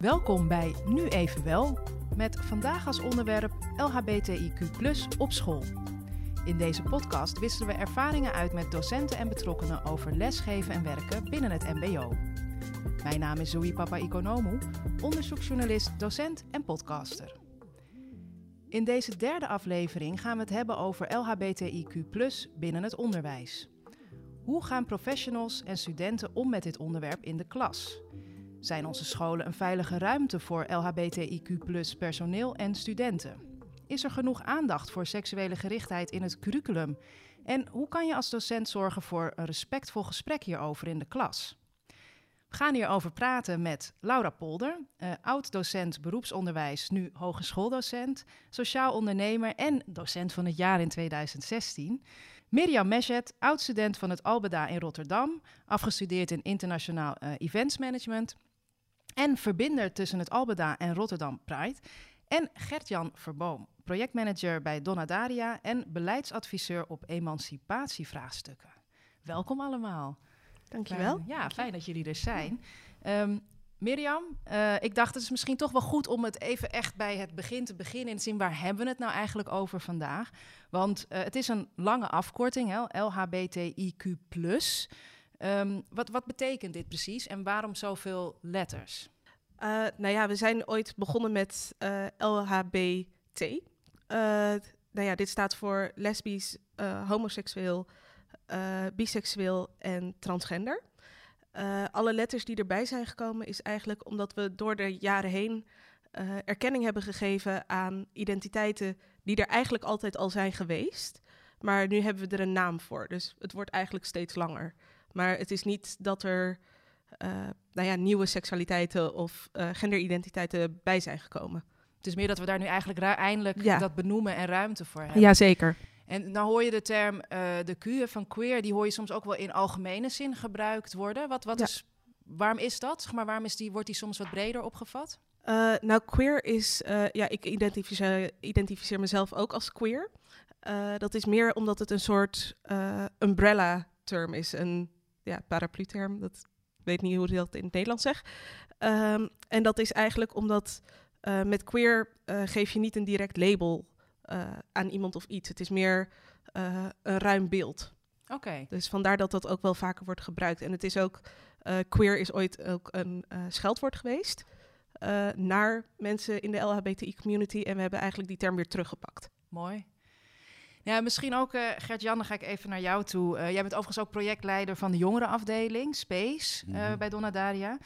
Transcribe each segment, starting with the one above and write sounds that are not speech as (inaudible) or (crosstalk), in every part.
Welkom bij Nu Even Wel, met vandaag als onderwerp LHBTIQ op school. In deze podcast wisselen we ervaringen uit met docenten en betrokkenen over lesgeven en werken binnen het MBO. Mijn naam is Zoe Papa Economou, onderzoeksjournalist, docent en podcaster. In deze derde aflevering gaan we het hebben over LHBTIQ binnen het onderwijs. Hoe gaan professionals en studenten om met dit onderwerp in de klas? Zijn onze scholen een veilige ruimte voor LHBTIQ personeel en studenten? Is er genoeg aandacht voor seksuele gerichtheid in het curriculum? En hoe kan je als docent zorgen voor een respectvol gesprek hierover in de klas? We gaan hierover praten met Laura Polder, eh, oud-docent beroepsonderwijs, nu hogeschooldocent, sociaal ondernemer en docent van het jaar in 2016. Mirjam Mesjet, oud-student van het Albeda in Rotterdam, afgestudeerd in internationaal uh, events management en verbinder tussen het Albeda en Rotterdam Pride. En Gert-Jan Verboom, projectmanager bij Donadaria en beleidsadviseur op emancipatievraagstukken. Welkom allemaal. Dankjewel. Ja, fijn dat jullie er zijn. Um, Mirjam, uh, ik dacht het is misschien toch wel goed om het even echt bij het begin te beginnen en te zien waar hebben we het nou eigenlijk over vandaag. Want uh, het is een lange afkorting, hè, LHBTIQ+. Um, wat, wat betekent dit precies en waarom zoveel letters? Uh, nou ja, we zijn ooit begonnen met LHBT. nou ja, dit staat voor lesbisch, homoseksueel, biseksueel en transgender. Uh, alle letters die erbij zijn gekomen is eigenlijk omdat we door de jaren heen uh, erkenning hebben gegeven aan identiteiten die er eigenlijk altijd al zijn geweest. Maar nu hebben we er een naam voor, dus het wordt eigenlijk steeds langer. Maar het is niet dat er uh, nou ja, nieuwe seksualiteiten of genderidentiteiten bij zijn gekomen. Het is meer dat we daar nu eigenlijk eindelijk ja. dat benoemen en ruimte voor hebben. Jazeker. En dan hoor je de term uh, de Q van queer, die hoor je soms ook wel in algemene zin gebruikt worden. Wat, wat Ja. is, waarom is dat? Maar waarom is die, wordt die soms wat breder opgevat? Uh, nou, queer is, uh, ja, ik identificeer, identificeer mezelf ook als queer. Dat is meer omdat het een soort umbrella-term is, een ja, paraplu-term. Dat weet niet hoe je dat in het Nederlands zegt. Um, en dat is eigenlijk omdat met queer geef je niet een direct label uh, aan iemand of iets. Het is meer een ruim beeld. Oké. Okay. Dus vandaar dat dat ook wel vaker wordt gebruikt. En het is ook, queer is ooit ook een scheldwoord geweest naar mensen in de LHBTI-community. En we hebben eigenlijk die term weer teruggepakt. Mooi. Ja, misschien ook, uh, Gert-Jan, dan ga ik even naar jou toe. Uh, jij bent overigens ook projectleider van de jongerenafdeling, Space, mm -hmm. bij Donadaria.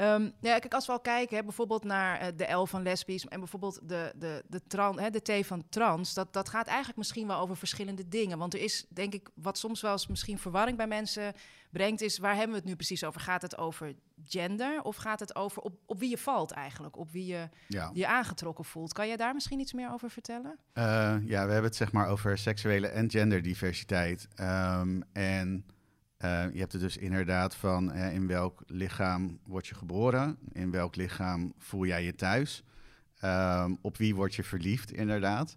Um, ja, kijk, als we al kijken, hè, bijvoorbeeld naar uh, de L van lesbisch en bijvoorbeeld de, de, de, tran, hè, de T van trans, dat, dat gaat eigenlijk misschien wel over verschillende dingen. Want er is, denk ik, wat soms wel eens misschien verwarring bij mensen brengt, is waar hebben we het nu precies over? Gaat het over gender of gaat het over op, op wie je valt eigenlijk? Op wie je ja. je aangetrokken voelt? Kan jij daar misschien iets meer over vertellen? Uh, ja, we hebben het zeg maar over seksuele en genderdiversiteit. Um, en je hebt het dus inderdaad van in welk lichaam word je geboren, in welk lichaam voel jij je thuis, um, op wie word je verliefd inderdaad.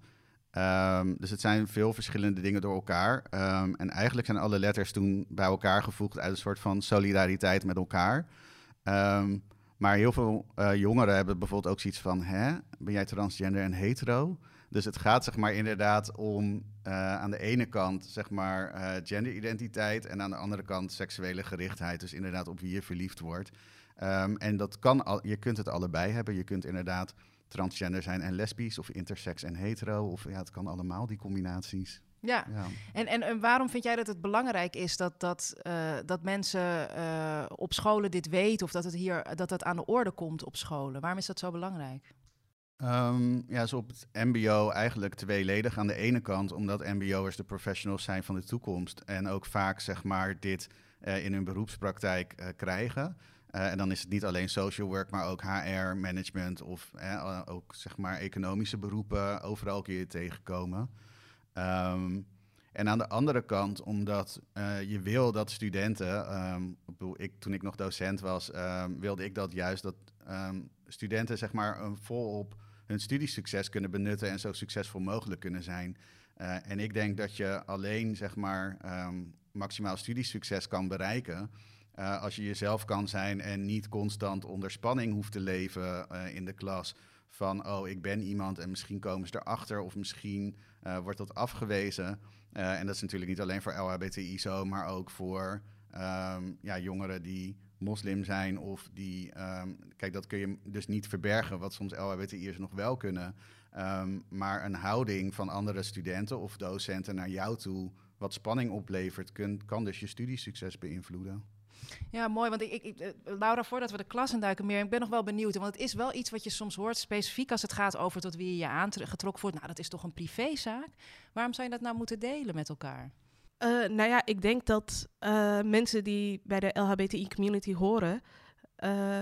Um, dus het zijn veel verschillende dingen door elkaar. Um, en eigenlijk zijn alle letters toen bij elkaar gevoegd uit een soort van solidariteit met elkaar. maar heel veel uh, jongeren hebben bijvoorbeeld ook zoiets van, hè, ben jij transgender en hetero? Dus het gaat zeg maar inderdaad om uh, aan de ene kant zeg maar uh, genderidentiteit en aan de andere kant seksuele gerichtheid. Dus inderdaad op wie je verliefd wordt. Um, en dat kan al, je kunt het allebei hebben. Je kunt inderdaad transgender zijn en lesbisch of intersex en hetero. Of ja, het kan allemaal die combinaties. Ja, ja. En, en, en waarom vind jij dat het belangrijk is dat, dat, uh, dat mensen op scholen dit weten of dat het hier dat dat aan de orde komt op scholen? Waarom is dat zo belangrijk? Um, ja, zo op het MBO eigenlijk tweeledig. Aan de ene kant omdat MBO'ers de professionals zijn van de toekomst en ook vaak zeg maar dit uh, in hun beroepspraktijk uh, krijgen. Uh, en dan is het niet alleen social work, maar ook HR, management of ook zeg maar economische beroepen. Overal kun je tegenkomen. Um, en aan de andere kant, omdat je wil dat studenten, um, ik, toen ik nog docent was, wilde ik dat juist dat studenten zeg maar een volop hun studiesucces kunnen benutten en zo succesvol mogelijk kunnen zijn. Uh, en ik denk dat je alleen zeg maar maximaal studiesucces kan bereiken eh, als je jezelf kan zijn en niet constant onder spanning hoeft te leven eh, in de klas. Van, oh, ik ben iemand en misschien komen ze erachter of misschien eh, wordt dat afgewezen. en dat is natuurlijk niet alleen voor LHBTI zo, maar ook voor ehm, ja, jongeren die moslim zijn of die... Ehm, kijk, dat kun je dus niet verbergen, wat soms LHBTI'ers nog wel kunnen. Ehm, maar een houding van andere studenten of docenten naar jou toe... wat spanning oplevert, kun, kan dus je studiesucces beïnvloeden. Ja, mooi. Want ik, ik, eh, Laura, voordat we de klas induiken meer, ik ben nog wel benieuwd. Want het is wel iets wat je soms hoort, specifiek als het gaat over tot wie je je aangetrokken voelt. Nou, dat is toch een privézaak? Waarom zou je dat nou moeten delen met elkaar? Uh, nou ja, ik denk dat uh, mensen die bij de LHBTI-community horen, uh,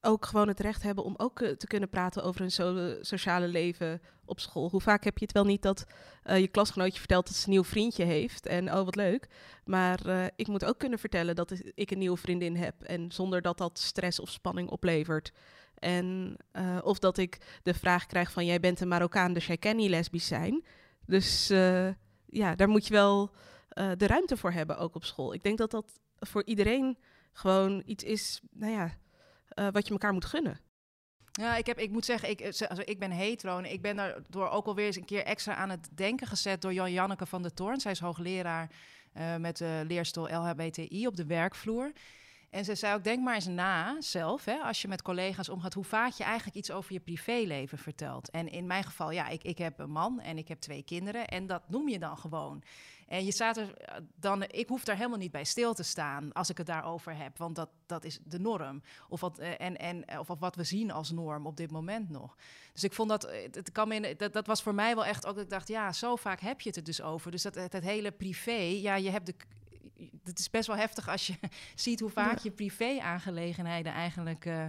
ook gewoon het recht hebben om ook te kunnen praten over hun so sociale leven op school. Hoe vaak heb je het wel niet dat je klasgenootje vertelt dat ze een nieuw vriendje heeft en oh wat leuk. Maar ik moet ook kunnen vertellen dat ik een nieuwe vriendin heb en zonder dat dat stress of spanning oplevert. En of dat ik de vraag krijg van jij bent een Marokkaan, dus jij kan niet lesbisch zijn. Dus ja, daar moet je wel de ruimte voor hebben ook op school. Ik denk dat dat voor iedereen gewoon iets is, nou ja, wat je elkaar moet gunnen. Ja, ik, heb, ik moet zeggen, ik, also, ik ben hetero en ik ben daardoor ook alweer eens een keer extra aan het denken gezet door Jan Janneke van der Toorn. Zij is hoogleraar met de leerstoel LHBTI op de werkvloer. En ze zei ook, denk maar eens na zelf, hè, als je met collega's omgaat, hoe vaak je eigenlijk iets over je privéleven vertelt. En in mijn geval, ja, ik, ik heb een man en ik heb twee kinderen en dat noem je dan gewoon. En je staat er eh, dan, ik hoef daar helemaal niet bij stil te staan als ik het daarover heb, want dat, dat is de norm. Of wat, eh, en, en, eh, of wat we zien als norm op dit moment nog. Dus ik vond dat, het kan in, dat, dat was voor mij wel echt ook, ik dacht, ja, zo vaak heb je het er dus over. Dus dat, het, hele privé, ja, je hebt de, het is best wel heftig als je (laughs) ziet hoe vaak je privé-aangelegenheden eigenlijk uh,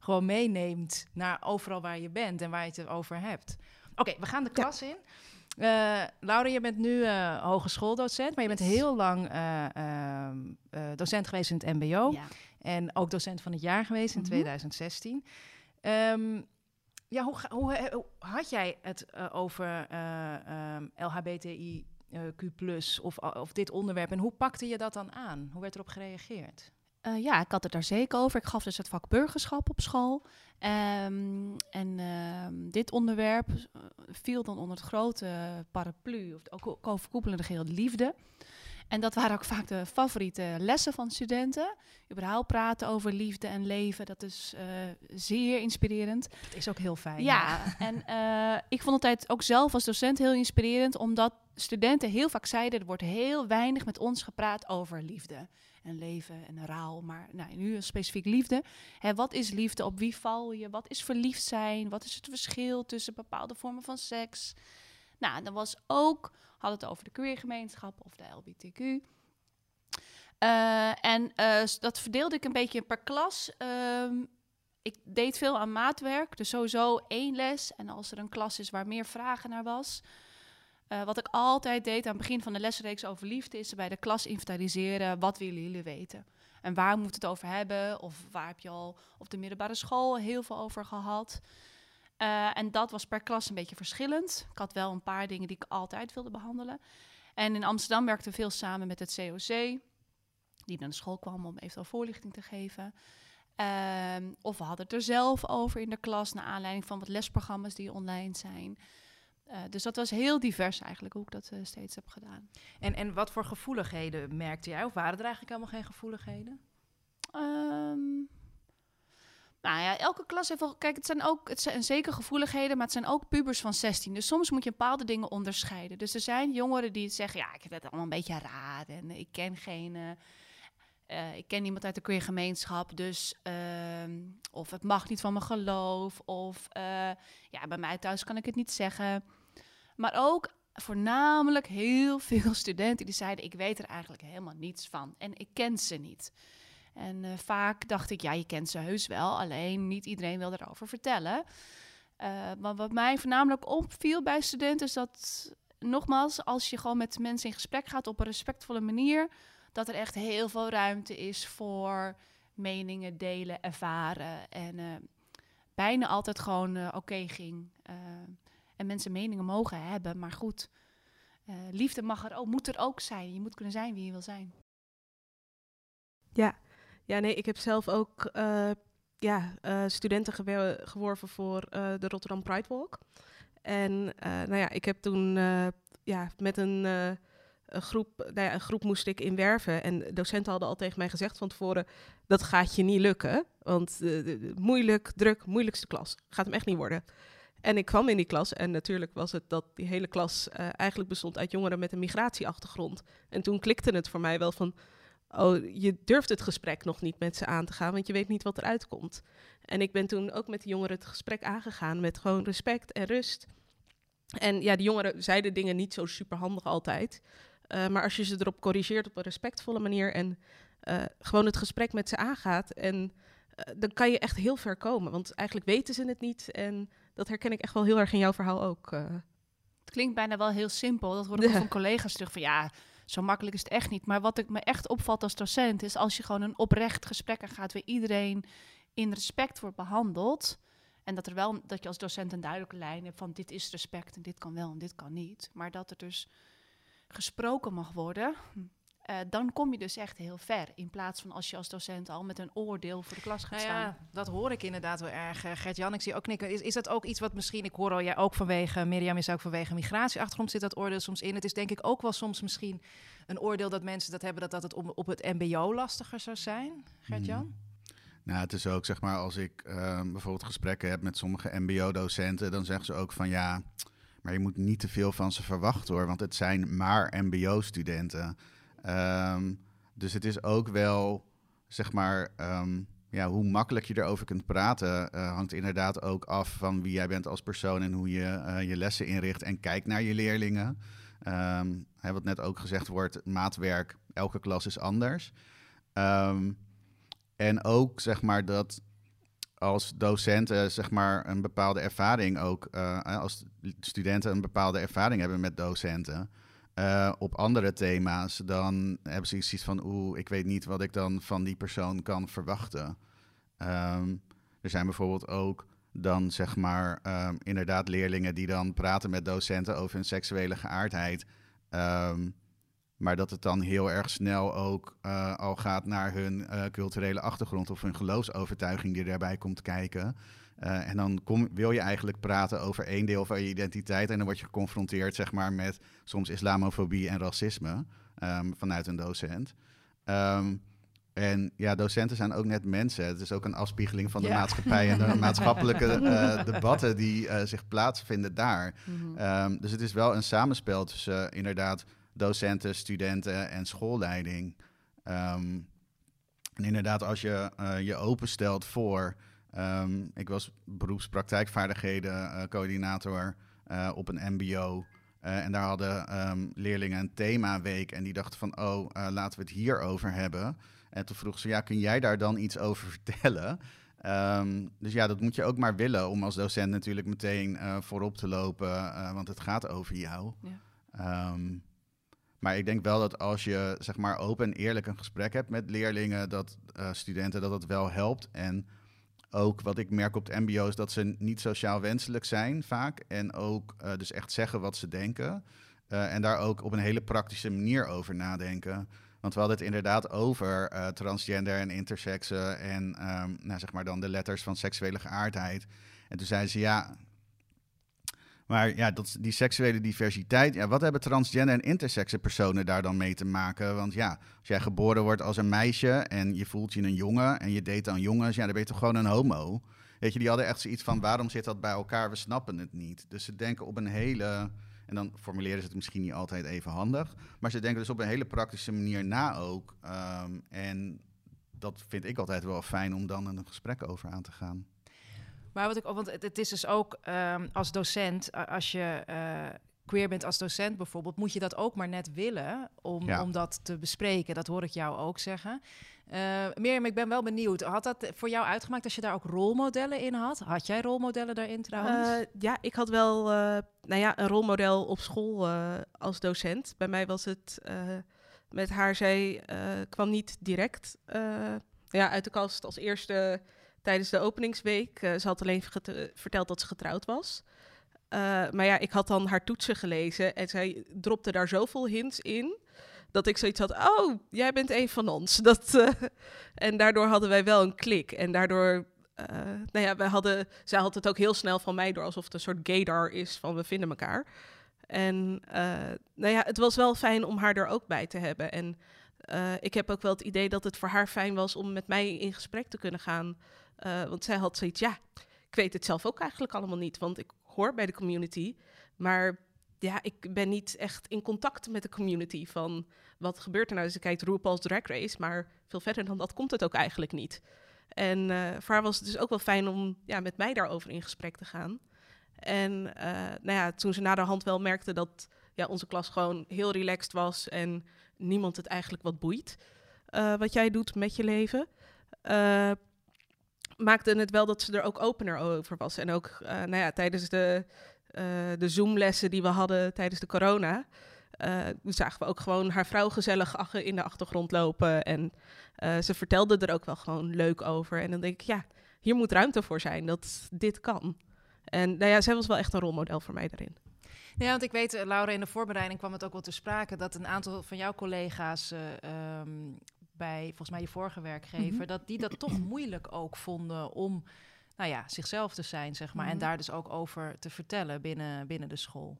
gewoon meeneemt naar overal waar je bent en waar je het over hebt. Oké, we gaan de klas in. Uh, Laura, je bent nu uh, hogeschooldocent, maar je bent heel lang uh, docent geweest in het MBO. Ja. En ook docent van het jaar geweest in mm -hmm. 2016. Um, ja, hoe, hoe, hoe, had jij het over um, LHBTI Q+, of, of dit onderwerp. En hoe pakte je dat dan aan? Hoe werd erop gereageerd? Uh, ja, ik had het daar zeker over. Ik gaf dus het vak burgerschap op school. Um, en uh, dit onderwerp viel dan onder het grote paraplu, of ook overkoepelende geheel liefde. En dat waren ook vaak de favoriete lessen van studenten. Überhaupt praten over liefde en leven, dat is uh, zeer inspirerend. Dat is ook heel fijn. Ja, (laughs) en uh, ik vond het altijd ook zelf als docent heel inspirerend, omdat studenten heel vaak zeiden, er wordt heel weinig met ons gepraat over liefde en leven en rouw. Maar nou, nu specifiek liefde. Hè, wat is liefde? Op wie val je? Wat is verliefd zijn? Wat is het verschil tussen bepaalde vormen van seks? Nou, dan was ook, had het over de queergemeenschap of de LBTQ. Uh, en uh, dat verdeelde ik een beetje per klas. Um, ik deed veel aan maatwerk, dus sowieso één les. En als er een klas is waar meer vragen naar was, uh, wat ik altijd deed aan het begin van de lesreeks over liefde, is bij de klas inventariseren. Wat willen jullie weten? En waar moet het over hebben? Of waar heb je al op de middelbare school heel veel over gehad? Uh, en dat was per klas een beetje verschillend. Ik had wel een paar dingen die ik altijd wilde behandelen. En in Amsterdam werkte we veel samen met het COC, die naar de school kwam om eventueel voorlichting te geven. Uh, of we hadden het er zelf over in de klas, naar aanleiding van wat lesprogramma's die online zijn. Uh, dus dat was heel divers eigenlijk, hoe ik dat uh, steeds heb gedaan. En, en wat voor gevoeligheden merkte jij? Of waren er eigenlijk helemaal geen gevoeligheden? Um, nou ja, elke klas heeft wel... Kijk, het zijn ook het zijn zeker gevoeligheden, maar het zijn ook pubers van 16. Dus soms moet je bepaalde dingen onderscheiden. Dus er zijn jongeren die zeggen, ja, ik vind het allemaal een beetje raar. En ik ken geen... Uh, uh, ik ken niemand uit de queer gemeenschap, dus uh, of het mag niet van mijn geloof, of uh, ja, bij mij thuis kan ik het niet zeggen. Maar ook voornamelijk heel (laughs) veel studenten die zeiden: Ik weet er eigenlijk helemaal niets van en ik ken ze niet. En uh, vaak dacht ik: Ja, je kent ze heus wel, alleen niet iedereen wil erover vertellen. Uh, maar wat mij voornamelijk opviel bij studenten is dat, nogmaals, als je gewoon met mensen in gesprek gaat op een respectvolle manier, dat er echt heel veel ruimte is voor meningen delen, ervaren. En uh, bijna altijd gewoon oké ging en mensen meningen mogen hebben. Maar goed, uh, liefde mag er ook, moet er ook zijn. Je moet kunnen zijn wie je wil zijn. Ja, Ja, nee, ik heb zelf ook eh, ja, uh, studenten geworven voor de Rotterdam Pride Walk. En nou ja, ik heb toen ja, met een, een groep, nou ja, een groep moest ik inwerven. En docenten hadden al tegen mij gezegd van tevoren, dat gaat je niet lukken. Want moeilijk, druk, moeilijkste klas. Gaat hem echt niet worden. En ik kwam in die klas en natuurlijk was het dat die hele klas uh, eigenlijk bestond uit jongeren met een migratieachtergrond. En toen klikte het voor mij wel van, oh, je durft het gesprek nog niet met ze aan te gaan, want je weet niet wat eruit komt. En ik ben toen ook met de jongeren het gesprek aangegaan met gewoon respect en rust. En ja, de jongeren zeiden dingen niet zo superhandig altijd. Uh, maar als je ze erop corrigeert op een respectvolle manier en uh, gewoon het gesprek met ze aangaat, en, dan kan je echt heel ver komen. Want eigenlijk weten ze het niet en dat herken ik echt wel heel erg in jouw verhaal ook. Uh. Het klinkt bijna wel heel simpel. Dat hoor ik van collega's terug van ja, zo makkelijk is het echt niet. Maar wat ik me echt opvalt als docent is als je gewoon een oprecht gesprek gaat waar iedereen in respect wordt behandeld. En dat er wel dat je als docent een duidelijke lijn hebt van dit is respect en dit kan wel en dit kan niet. Maar dat er dus gesproken mag worden. Uh, dan kom je dus echt heel ver. In plaats van als je als docent al met een oordeel voor de klas gaat nou ja, staan. Dat hoor ik inderdaad wel erg. Uh, Gert-Jan, ik zie ook knikken. Is, is dat ook iets wat misschien, ik hoor al jij ook vanwege, Mirjam is ook vanwege migratieachtergrond, zit dat oordeel soms in. Het is denk ik ook wel soms misschien een oordeel dat mensen dat hebben, dat, dat het om, op het mbo lastiger zou zijn, Gert-Jan? Hmm. Nou, het is ook zeg maar, als ik uh, bijvoorbeeld gesprekken heb met sommige mbo-docenten, dan zeggen ze ook van ja, maar je moet niet te veel van ze verwachten hoor, want het zijn maar mbo-studenten. Um, dus het is ook wel, zeg maar, um, ja, hoe makkelijk je erover kunt praten, uh, hangt inderdaad ook af van wie jij bent als persoon en hoe je uh, je lessen inricht en kijkt naar je leerlingen. Um, wat net ook gezegd wordt, maatwerk, elke klas is anders. en ook zeg maar dat als docenten zeg maar een bepaalde ervaring ook, als studenten een bepaalde ervaring hebben met docenten, uh, op andere thema's, dan hebben ze iets van, oeh, ik weet niet wat ik dan van die persoon kan verwachten. Um, er zijn bijvoorbeeld ook dan zeg maar um, inderdaad leerlingen die dan praten met docenten over hun seksuele geaardheid. Um, maar dat het dan heel erg snel ook uh, al gaat naar hun uh, culturele achtergrond of hun geloofsovertuiging die daarbij komt kijken. Uh, en dan kom, wil je eigenlijk praten over één deel van je identiteit. En dan word je geconfronteerd zeg maar, met soms islamofobie en racisme um, vanuit een docent. Um, en ja, docenten zijn ook net mensen. Het is ook een afspiegeling van de ja. maatschappij en de (laughs) maatschappelijke uh, debatten die uh, zich plaatsvinden daar. Mm -hmm. um, dus het is wel een samenspel tussen inderdaad docenten, studenten en schoolleiding. en inderdaad, als je je openstelt voor Um, ik was beroepspraktijkvaardigheden uh, coördinator uh, op een MBO. Uh, en daar hadden um, leerlingen een themaweek. En die dachten van, oh, laten we het hierover hebben. En toen vroeg ze, ja, kun jij daar dan iets over (laughs) vertellen? Um, dus ja, dat moet je ook maar willen om als docent natuurlijk meteen voorop te lopen. want het gaat over jou. Ja. maar ik denk wel dat als je zeg maar open en eerlijk een gesprek hebt met leerlingen, dat studenten, dat het wel helpt. En ook wat ik merk op het MBO is dat ze niet sociaal wenselijk zijn vaak. En ook uh, dus echt zeggen wat ze denken. Uh, en daar ook op een hele praktische manier over nadenken. Want we hadden het inderdaad over uh, transgender en intersexen en um, nou, zeg maar dan de letters van seksuele geaardheid. En toen zeiden ze ja, maar ja, dat, die seksuele diversiteit, ja, wat hebben transgender en intersexe personen daar dan mee te maken? Want ja, als jij geboren wordt als een meisje en je voelt je een jongen en je date aan jongens, ja, dan ben je toch gewoon een homo. Weet je, die hadden echt zoiets van, waarom zit dat bij elkaar? We snappen het niet. Dus ze denken op een hele, en dan formuleren ze het misschien niet altijd even handig, maar ze denken dus op een hele praktische manier na ook. Um, en dat vind ik altijd wel fijn om dan een gesprek over aan te gaan. Maar wat ik, want het, het is dus ook um, als docent, als je uh, queer bent als docent bijvoorbeeld, moet je dat ook maar net willen om, ja. om dat te bespreken. Dat hoor ik jou ook zeggen. Uh, Mirjam, ik ben wel benieuwd. Had dat voor jou uitgemaakt als je daar ook rolmodellen in had? Had jij rolmodellen daarin trouwens? Uh, ja, ik had wel nou ja, een rolmodel op school als docent. Bij mij was het met haar, zij kwam niet direct ja, uit de kast als eerste tijdens de openingsweek. Uh, ze had alleen verteld dat ze getrouwd was. Uh, maar ja, ik had dan haar toetsen gelezen en zij dropte daar zoveel hints in. dat ik zoiets had, oh, jij bent een van ons. (laughs) Dat, eh, en daardoor hadden wij wel een klik. En daardoor, nou ja, wij hadden, zij had het ook heel snel van mij door, alsof het een soort gaydar is van we vinden elkaar. En nou ja, het was wel fijn om haar er ook bij te hebben. En ik heb ook wel het idee dat het voor haar fijn was om met mij in gesprek te kunnen gaan. Want zij had zoiets, ja, ik weet het zelf ook eigenlijk allemaal niet, want ik hoor bij de community. Maar ja, ik ben niet echt in contact met de community van wat gebeurt er nou. Dus ik kijk RuPaul's Drag Race, maar veel verder dan dat komt het ook eigenlijk niet. En uh, voor haar was het dus ook wel fijn om ja, met mij daarover in gesprek te gaan. En uh, nou ja, toen ze naderhand wel merkte dat ja, onze klas gewoon heel relaxed was en niemand het eigenlijk wat boeit wat jij doet met je leven, maakte het wel dat ze er ook opener over was. En ook nou ja, tijdens de uh, de Zoom-lessen die we hadden tijdens de corona. Uh, zagen we ook gewoon haar vrouw gezellig in de achtergrond lopen. En ze vertelde er ook wel gewoon leuk over. En dan denk ik, ja, hier moet ruimte voor zijn dat dit kan. En nou ja, zij was wel echt een rolmodel voor mij daarin. Ja, want ik weet, Laura, in de voorbereiding kwam het ook wel te sprake dat een aantal van jouw collega's um, bij volgens mij je vorige werkgever, mm -hmm. dat die dat toch (clears throat) moeilijk ook vonden om nou ja, zichzelf te zijn, zeg maar. En Mhm. daar dus ook over te vertellen binnen, binnen de school.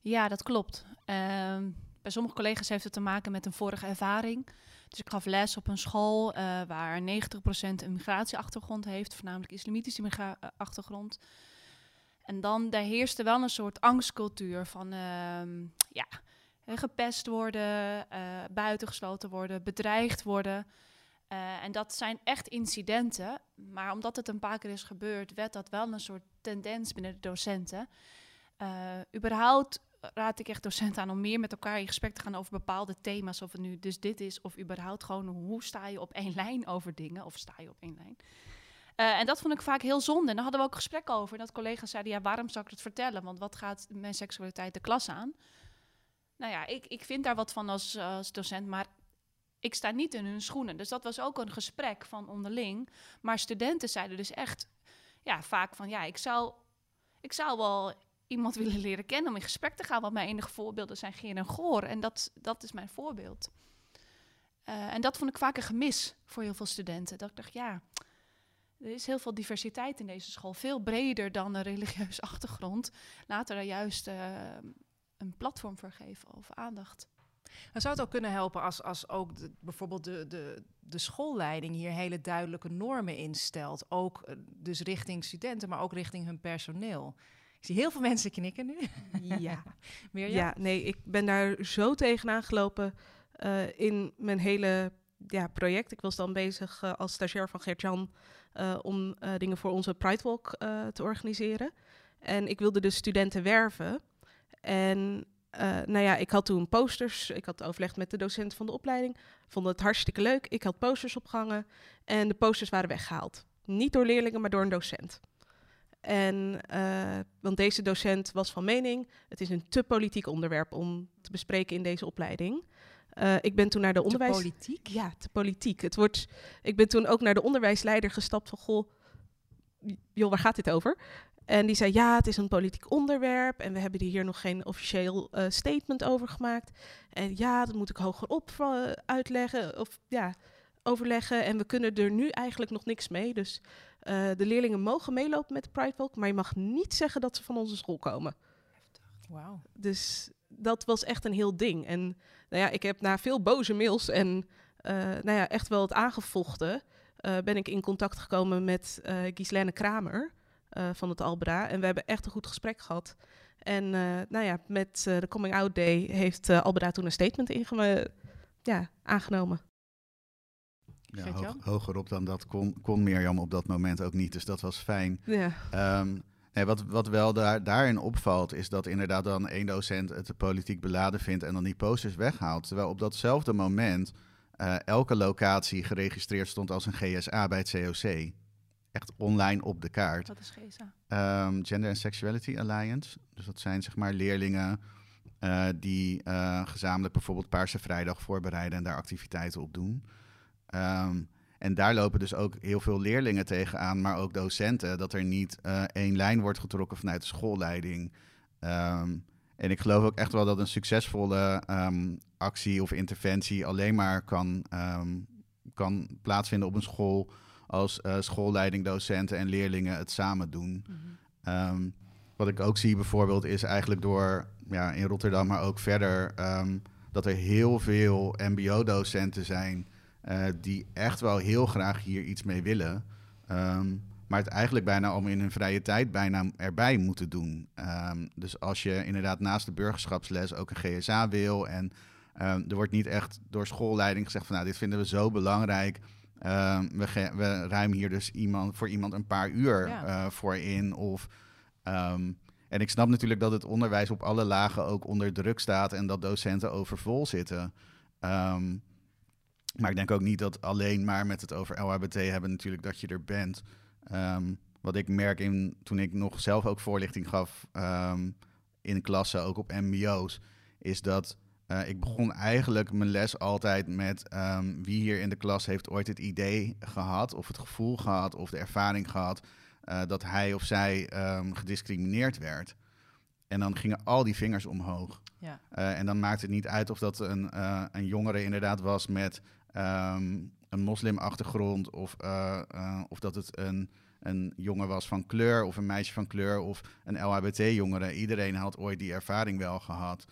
Ja, dat klopt. Ehm, bij sommige collega's heeft het te maken met een vorige ervaring. Dus ik gaf les op een school eh, waar 90% een migratieachtergrond heeft, voornamelijk islamitische migra- eh, achtergrond. En dan, daar heerste wel een soort angstcultuur van, ehm, ja, gepest worden, eh, buitengesloten worden, bedreigd worden. Uh, en dat zijn echt incidenten, maar omdat het een paar keer is gebeurd, werd dat wel een soort tendens binnen de docenten. Uh, überhaupt raad ik echt docenten aan om meer met elkaar in gesprek te gaan over bepaalde thema's. Of het nu dus dit is, of überhaupt gewoon hoe sta je op één (laughs) lijn over dingen, of sta je op één lijn. Uh, en dat vond ik vaak heel zonde. En daar hadden we ook gesprek over. En dat collega's zeiden, ja, waarom zou ik het vertellen? Want wat gaat mijn seksualiteit de klas aan? Nou ja, ik, ik vind daar wat van als, docent, maar ik sta niet in hun schoenen. Dus dat was ook een gesprek van onderling. Maar studenten zeiden dus echt ja, vaak van ja, ik zou, ik zou wel iemand willen leren kennen om in gesprek te gaan. Want mijn enige voorbeelden zijn Geer en Goor. En dat, dat is mijn voorbeeld. Uh, en dat vond ik vaak een gemis voor heel veel studenten. Dat ik dacht, ja, er is heel veel diversiteit in deze school. Veel breder dan een religieuze (laughs) achtergrond. Laten we daar juist uh, een platform voor geven of aandacht. Zou het ook kunnen helpen als, als ook de, bijvoorbeeld de, de, de schoolleiding hier hele duidelijke normen instelt? Ook uh, dus richting studenten, maar ook richting hun personeel. Ik zie heel veel mensen knikken nu. Ja, (laughs) Mirjam? ja nee, ik ben daar zo tegenaan gelopen uh, in mijn hele ja, project. Ik was dan bezig uh, als stagiair van Gert-Jan uh, om dingen voor onze Pride Walk te organiseren. En ik wilde dus studenten werven. En uh, nou ja, ik had toen posters. Ik had overlegd met de docent van de opleiding. Vond het hartstikke leuk. Ik had posters opgehangen. En de posters waren weggehaald. Niet door leerlingen, maar door een docent. En, uh, want deze docent was van mening: het is een te politiek onderwerp om te bespreken in deze opleiding. Uh, ik ben toen naar de onderwijs. Te politiek? Ja, te politiek. Het wordt. Ik ben toen ook naar de onderwijsleider gestapt van goh, joh, waar gaat dit over? En die zei, ja, het is een politiek onderwerp en we hebben hier nog geen officieel uh, statement over gemaakt. En ja, dat moet ik hogerop uh, uitleggen of ja, overleggen. En we kunnen er nu eigenlijk nog niks mee. Dus uh, de leerlingen mogen meelopen met de Pride Walk, maar je mag niet zeggen dat ze van onze school komen. Wow. Dus dat was echt een heel ding. En nou ja, ik heb na veel boze mails en nou ja, echt wel het aangevochten, ben ik in contact gekomen met Gislaine Kramer. Uh, van het Albra. En we hebben echt een goed gesprek gehad. En uh, nou ja, met uh, de Coming Out Day heeft Albra toen een statement ingeme ja, aangenomen. Ja, hoog, hogerop dan dat kon, kon Mirjam op dat moment ook niet. Dus dat was fijn. Ja. Um, nee, wat, wat wel daar, daarin opvalt, is dat inderdaad dan één docent het de politiek beladen vindt en dan die posters weghaalt. Terwijl op datzelfde moment elke locatie geregistreerd stond als een GSA bij het COC echt online op de kaart. Wat is GSA? Um, Gender and Sexuality Alliance. Dus dat zijn zeg maar leerlingen uh, die uh, gezamenlijk bijvoorbeeld Paarse Vrijdag voorbereiden en daar activiteiten op doen. Um, en daar lopen dus ook heel veel leerlingen tegenaan, maar ook docenten, dat er niet één lijn wordt getrokken vanuit de schoolleiding. Um, en ik geloof ook echt wel dat een succesvolle actie of interventie alleen maar kan, ehm, kan plaatsvinden op een school als uh, schoolleiding, docenten en leerlingen het samen doen. Mhm. Ehm, wat ik ook zie bijvoorbeeld is eigenlijk door ja, in Rotterdam, maar ook verder, ehm, dat er heel veel MBO-docenten zijn eh, die echt wel heel graag hier iets mee willen. Maar het eigenlijk bijna allemaal in hun vrije tijd bijna erbij moeten doen. Dus als je inderdaad naast de burgerschapsles ook een GSA wil en er wordt niet echt door schoolleiding gezegd van nou dit vinden we zo belangrijk. we, we ruimen hier dus iemand, voor iemand een paar uur uh, voor in. Of Um, en ik snap natuurlijk dat het onderwijs op alle lagen ook onder druk staat en dat docenten overvol zitten. Maar ik denk ook niet dat alleen maar met het over LHBT hebben natuurlijk dat je er bent. Wat ik merk in, toen ik nog zelf ook voorlichting gaf in klassen, ook op mbo's, is dat uh, ik begon eigenlijk mijn les altijd met wie hier in de klas heeft ooit het idee gehad of het gevoel gehad of de ervaring gehad uh, dat hij of zij um, gediscrimineerd werd. En dan gingen al die vingers omhoog. Ja. Uh, en dan maakte het niet uit of dat een, een jongere inderdaad was met um, een moslimachtergrond... of, of dat het een, een jongen was van kleur of een meisje van kleur... of een LHBT-jongere. Iedereen had ooit die ervaring wel gehad.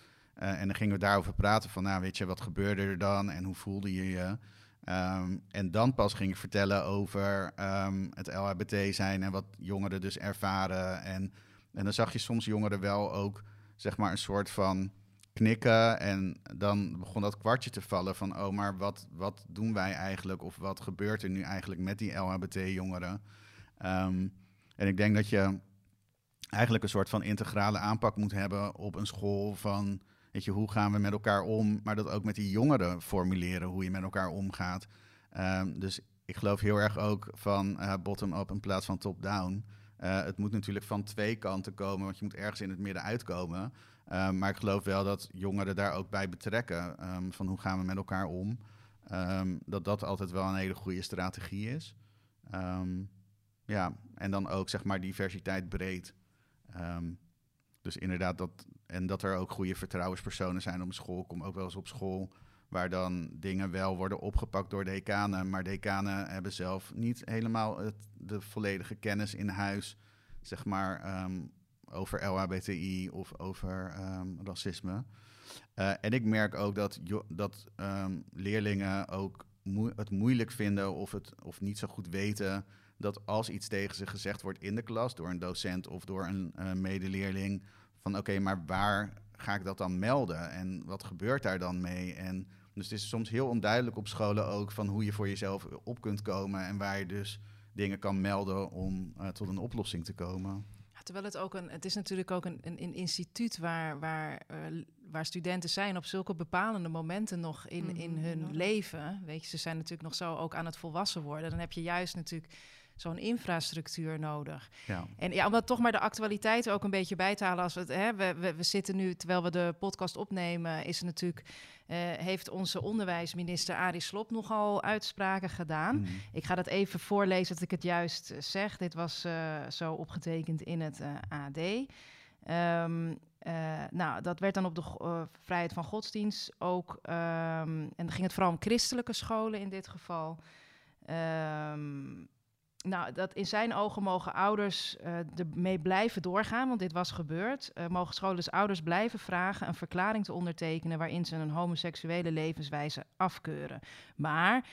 En dan gingen we daarover praten van, nou weet je, wat gebeurde er dan en hoe voelde je je... Ehm, en dan pas ging ik vertellen over um, het LHBT zijn en wat jongeren dus ervaren. En, en dan zag je soms jongeren wel ook, zeg maar, een soort van knikken. En dan begon dat kwartje te vallen van, oh, maar wat, wat doen wij eigenlijk? Of wat gebeurt er nu eigenlijk met die LHBT-jongeren? Ehm, en ik denk dat je eigenlijk een soort van integrale aanpak moet hebben op een school van Weet je, hoe gaan we met elkaar om? Maar dat ook met die jongeren formuleren, hoe je met elkaar omgaat. Um, dus ik geloof heel erg ook van uh, bottom-up in plaats van top-down. Uh, het moet natuurlijk van twee kanten komen, want je moet ergens in het midden uitkomen. Um, maar ik geloof wel dat jongeren daar ook bij betrekken. Um, van hoe gaan we met elkaar om? dat dat altijd wel een hele goede strategie is. ja, en dan ook zeg maar diversiteit breed. dus inderdaad dat, en dat er ook goede vertrouwenspersonen zijn op school. Ik kom ook wel eens op school waar dan dingen wel worden opgepakt door decanen. Maar decanen hebben zelf niet helemaal het, de volledige kennis in huis, zeg maar, um, over LHBTI of over um, racisme. Uh, en ik merk ook dat, dat um, leerlingen ook het moeilijk vinden of, het, of niet zo goed weten dat als iets tegen ze gezegd wordt in de klas door een docent of door een uh, medeleerling van oké, maar waar ga ik dat dan melden en wat gebeurt daar dan mee? En dus het is soms heel onduidelijk op scholen ook van hoe je voor jezelf op kunt komen en waar je dus dingen kan melden om uh, tot een oplossing te komen. Ja, terwijl het ook een, het is natuurlijk ook een, een, een instituut waar, waar, uh, waar studenten zijn op zulke bepalende momenten nog in, mm -hmm. in hun leven. Weet je, ze zijn natuurlijk nog zo ook aan het volwassen worden. Dan heb je juist natuurlijk zo'n infrastructuur nodig. Ja. En ja, om dat toch maar de actualiteit ook een beetje bij te halen. Als we, het, hè, we, we, we zitten nu, terwijl we de podcast opnemen, is er natuurlijk, uh, heeft onze onderwijsminister Arie Slop nogal uitspraken gedaan. Mm. Ik ga dat even voorlezen dat ik het juist eh, zeg. Dit was uh, zo opgetekend in het AD. Um, ehm, uh, nou, dat werd dan op de uh, vrijheid van godsdienst ook. Um, en dan ging het vooral om christelijke scholen in dit geval. Um, nou, dat in zijn ogen mogen ouders uh, ermee blijven doorgaan, want dit was gebeurd. Uh, mogen scholen dus ouders blijven vragen een verklaring te ondertekenen waarin ze een homoseksuele levenswijze afkeuren. Maar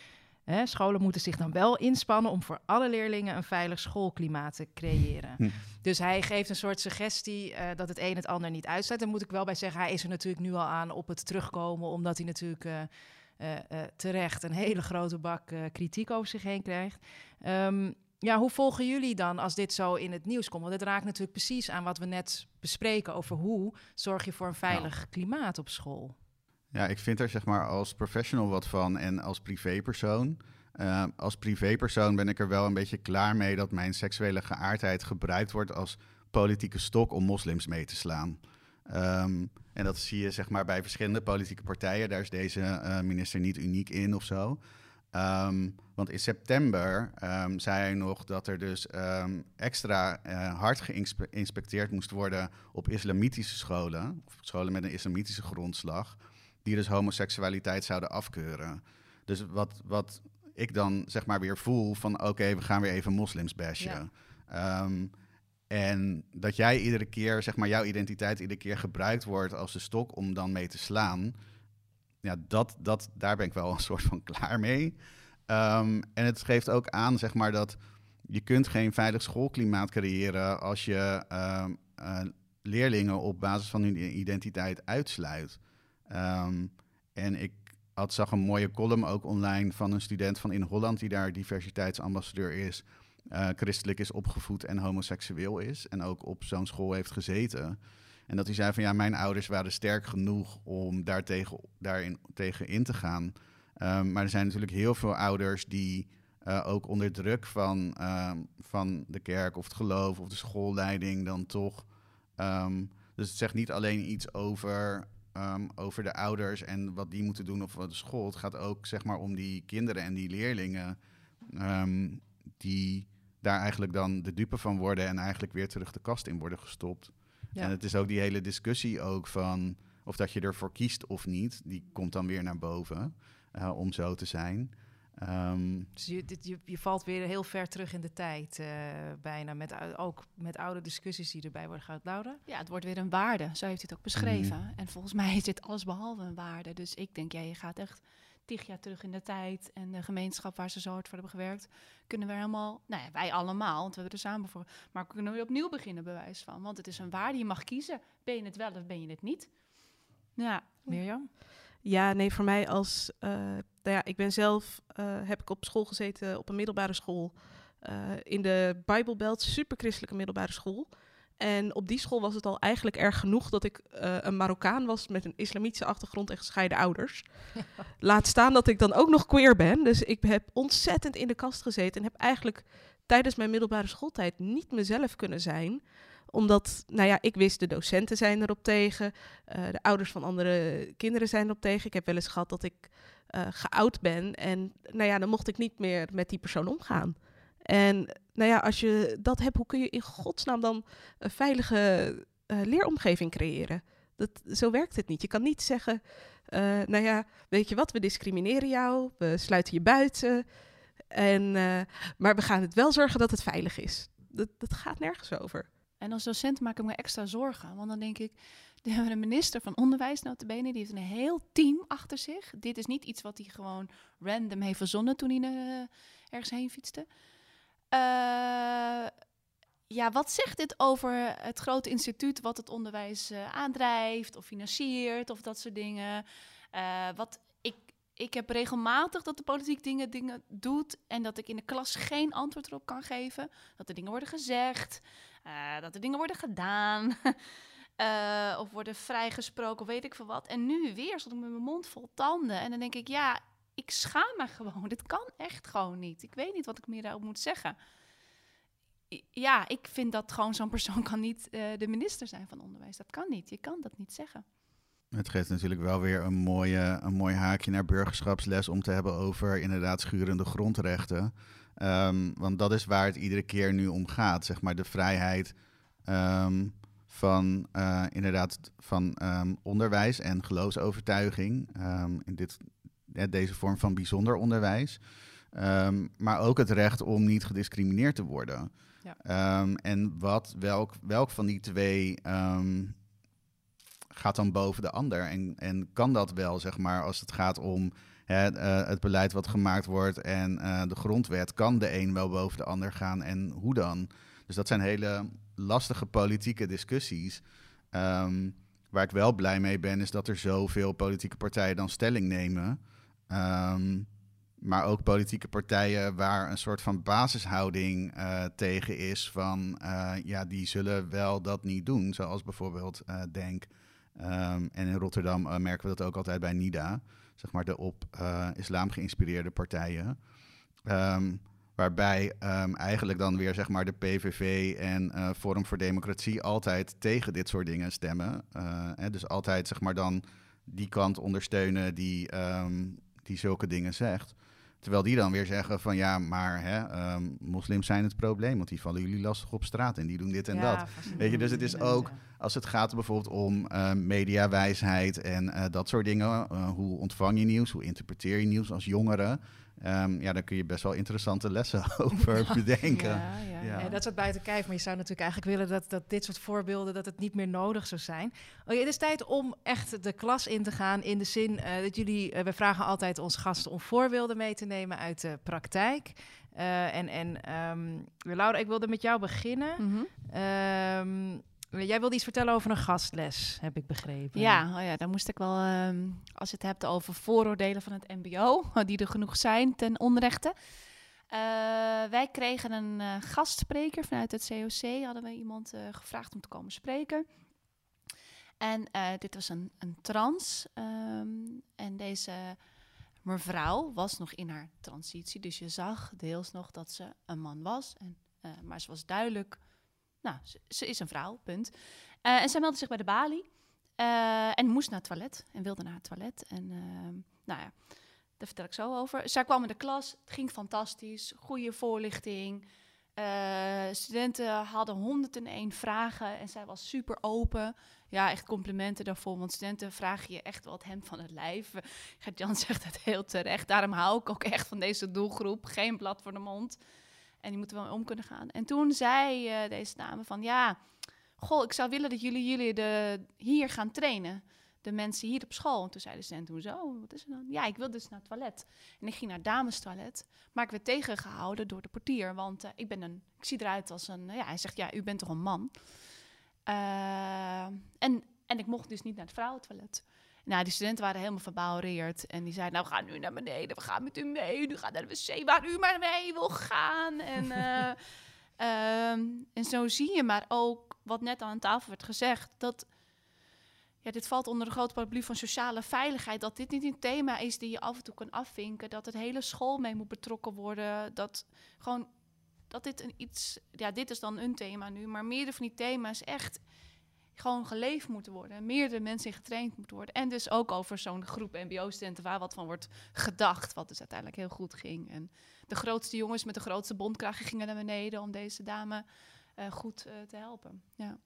hè, scholen moeten zich dan wel inspannen om voor alle leerlingen een veilig schoolklimaat te creëren. Hm. Dus hij geeft een soort suggestie uh, dat het een het ander niet uitsluit. Daar moet ik wel bij zeggen, hij is er natuurlijk nu al aan op het terugkomen, omdat hij natuurlijk. Uh, uh, terecht een hele grote bak uh, kritiek over zich heen krijgt. Um, ja, hoe volgen jullie dan als dit zo in het nieuws komt? Want het raakt natuurlijk precies aan wat we net bespreken over hoe zorg je voor een veilig nou. klimaat op school. Ja, ik vind er zeg maar als professional wat van en als privépersoon. Uh, als privépersoon ben ik er wel een beetje klaar mee dat mijn seksuele geaardheid gebruikt wordt als politieke stok om moslims mee te slaan. Um, en dat zie je zeg maar bij verschillende politieke partijen. Daar is deze uh, minister niet uniek in of zo. Um, want in september um, zei hij nog dat er dus um, extra uh, hard geïnspecteerd moest worden op islamitische scholen, of scholen met een islamitische grondslag. die dus homoseksualiteit zouden afkeuren. Dus wat, wat ik dan zeg maar weer voel van oké, we gaan weer even moslims bashen. Ehm, en dat jij iedere keer, zeg maar, jouw identiteit iedere keer gebruikt wordt als de stok om dan mee te slaan. Ja, dat, dat, daar ben ik wel (laughs) een soort van klaar mee. Ehm, en het geeft ook aan, zeg maar, dat je kunt geen veilig schoolklimaat creëren als je ehm, eh, leerlingen op basis van hun identiteit uitsluit. Ehm, en ik had, zag een mooie column ook online van een student van in Holland die daar diversiteitsambassadeur is, uh, christelijk is opgevoed en homoseksueel is en ook op zo'n school heeft gezeten. En dat hij zei van ja, mijn ouders waren sterk genoeg om daartegen, daarin tegen in te gaan. Ehm, maar er zijn natuurlijk heel veel ouders die uh, ook onder druk van, ehm, van de kerk of het geloof of de schoolleiding dan toch. Ehm, dus het zegt niet alleen iets over, over de ouders en wat die moeten doen of wat de school. Het gaat ook zeg maar om die kinderen en die leerlingen die daar eigenlijk dan de dupe van worden en eigenlijk weer terug de kast in worden gestopt. Ja. En het is ook die hele discussie ook van of dat je ervoor kiest of niet, die komt dan weer naar boven uh, om zo te zijn. Um, dus je, dit, je, je, valt weer heel ver terug in de tijd, uh, bijna. Met, ook met oude discussies die erbij worden gehad. Laura? Ja, het wordt weer een waarde. Zo heeft hij het ook beschreven. Mm. En volgens (laughs) mij is dit alles behalve een waarde. Dus ik denk, ja, je gaat echt tig jaar terug in de tijd. En de gemeenschap waar ze zo hard voor hebben gewerkt, kunnen we helemaal, nou ja, wij allemaal, want we hebben er samen voor. Maar kunnen we opnieuw beginnen, bewijs van. Want het is een waarde, je mag kiezen. Ben je het wel of ben je het niet? Ja, Mirjam? Ja, nee, voor mij als, uh, nou ja, ik ben zelf, uh, heb ik op school gezeten, op een middelbare school. Uh, in de Bijbelbelt, super christelijke middelbare school. En op die school was het al eigenlijk erg genoeg dat ik uh, een Marokkaan was met een islamitische achtergrond en gescheiden ouders. (laughs) Laat staan dat ik dan ook nog queer ben. Dus ik heb ontzettend in de kast gezeten en heb eigenlijk tijdens mijn middelbare schooltijd niet mezelf kunnen zijn omdat, nou ja, ik wist de docenten zijn erop tegen, uh, de ouders van andere kinderen zijn erop tegen. Ik heb wel eens gehad dat ik uh, geout ben en, nou ja, dan mocht ik niet meer met die persoon omgaan. En nou ja, als je dat hebt, hoe kun je in godsnaam dan een veilige uh, leeromgeving creëren? Dat, zo werkt het niet. Je kan niet zeggen, uh, nou ja, weet je wat, we discrimineren jou, we sluiten je buiten. En, uh, maar we gaan het wel zorgen dat het veilig is. Dat, dat gaat nergens over. En als docent maak ik me extra zorgen. Want dan denk ik, we hebben een minister van Onderwijs, notabene, die heeft een heel team achter zich. Dit is niet iets wat hij gewoon random heeft verzonnen toen hij ergens heen fietste. Uh, ja, wat zegt dit over het grote instituut wat het onderwijs uh, aandrijft of financiert of dat soort dingen? Uh, wat ik, ik heb regelmatig dat de politiek dingen, dingen doet en dat ik in de klas geen antwoord erop kan geven. Dat er dingen worden gezegd, dat er dingen worden gedaan. (laughs) of worden vrijgesproken, of weet ik veel wat. En nu weer stond ik met mijn mond vol tanden. En dan denk ik, ja, ik schaam me gewoon. Dit kan echt gewoon niet. Ik weet niet wat ik meer daarop moet zeggen. Ja, ik vind dat gewoon zo'n persoon kan niet uh, de minister zijn van onderwijs. Dat kan niet. Je kan dat niet zeggen. Het geeft natuurlijk wel weer een, mooie, een mooi haakje naar burgerschapsles om te hebben over inderdaad schurende grondrechten. Um, want dat is waar het iedere keer nu om gaat. Zeg maar de vrijheid um, van uh, inderdaad van um, onderwijs en geloofsovertuiging. in dit deze vorm van bijzonder onderwijs. Um, maar ook het recht om niet gediscrimineerd te worden. Ja. Um, en wat, welk, welk van die twee um, gaat dan boven de ander? En, en kan dat wel, zeg maar, als het gaat om hè, uh, het beleid wat gemaakt wordt en uh, de grondwet, kan de een wel boven de ander gaan en hoe dan? Dus dat zijn hele lastige politieke discussies. waar ik wel blij mee ben, is dat er zoveel politieke partijen dan stelling nemen. Um, maar ook politieke partijen waar een soort van basishouding uh, tegen is van uh, ja, die zullen wel dat niet doen. Zoals bijvoorbeeld uh, Denk. Um, en in Rotterdam merken we dat ook altijd bij NIDA, zeg maar de op islam geïnspireerde partijen. Um, waarbij eigenlijk dan weer zeg maar de PVV en Forum voor Democratie altijd tegen dit soort dingen stemmen. Hè, dus altijd zeg maar dan die kant ondersteunen die die zulke dingen zegt. Terwijl die dan weer zeggen van ja, maar hè, um, moslims zijn het probleem, want die vallen jullie lastig op straat en die doen dit en dat. Weet je, dus het is ook als het gaat bijvoorbeeld om uh, mediawijsheid en uh, dat soort dingen. Uh, hoe ontvang je nieuws? Hoe interpreteer je nieuws als jongere? Um, ja, daar kun je best wel interessante lessen (laughs) over ja, bedenken. Ja, ja. ja. ja dat is wat buiten kijf. Maar je zou natuurlijk eigenlijk willen dat, dat dit soort voorbeelden... dat het niet meer nodig zou zijn. Okay, het is tijd om echt de klas in te gaan. In de zin dat jullie... we vragen altijd onze gasten om voorbeelden mee te nemen uit de praktijk. en en um, Laura, ik wilde met jou beginnen. Mm -hmm. um, Jij wilde iets vertellen over een gastles, heb ik begrepen. Ja, oh ja dan moest ik wel, um, als je het hebt over vooroordelen van het MBO, (laughs) die er genoeg zijn ten onrechte. Uh, wij kregen een uh, gastspreker vanuit het COC, hadden we iemand uh, gevraagd om te komen spreken. En dit was een, een trans. Um, en deze mevrouw was nog in haar transitie, dus je zag deels nog dat ze een man was. En, maar ze was duidelijk nou, ze, is een vrouw, punt. Uh, en zij meldde zich bij de balie. Uh, en moest naar het toilet. En wilde naar het toilet. En uh, nou ja, daar vertel ik zo over. Zij kwam in de klas. Het ging fantastisch. Goede voorlichting. studenten hadden 101 vragen. En zij was super open. Ja, echt complimenten daarvoor. Want studenten vragen je echt het hem van het lijf. Gert-Jan (laughs) zegt het heel terecht. Daarom hou ik ook echt van deze doelgroep. Geen blad voor de mond. En die moeten wel om kunnen gaan. En toen zei uh, deze dame van ja, goh, ik zou willen dat jullie, jullie de, hier gaan trainen. De mensen hier op school. En toen zei de student, hoezo? Wat is er dan? Ja, ik wil dus naar het toilet. En ik ging naar het damestoilet. Maar ik werd tegengehouden door de portier. Want uh, ik ben een, ik zie eruit als een, ja, hij zegt, ja, u bent toch een man? En, en ik mocht dus niet naar het vrouwentoilet. Nou, die studenten waren helemaal verbouwereerd. En die zeiden, nou, we gaan nu naar beneden. We gaan met u mee. U gaat naar de wc waar u maar mee wil gaan. En, uh, (laughs) um, en zo zie je maar ook, wat net aan tafel werd gezegd... dat ja, dit valt onder de grote paraplu van sociale veiligheid. Dat dit niet een thema is die je af en toe kan afvinken. Dat het hele school mee moet betrokken worden. Dat gewoon dat dit een iets. Ja, dit is dan een thema nu. Maar meerdere van die thema's echt gewoon geleefd moeten worden. Meerdere mensen in getraind moeten worden. En dus ook over zo'n groep mbo-studenten waar wat van wordt gedacht. Wat dus uiteindelijk heel goed ging. En de grootste jongens met de grootste bondkragen gingen naar beneden om deze dame uh, goed uh, te helpen. Ja.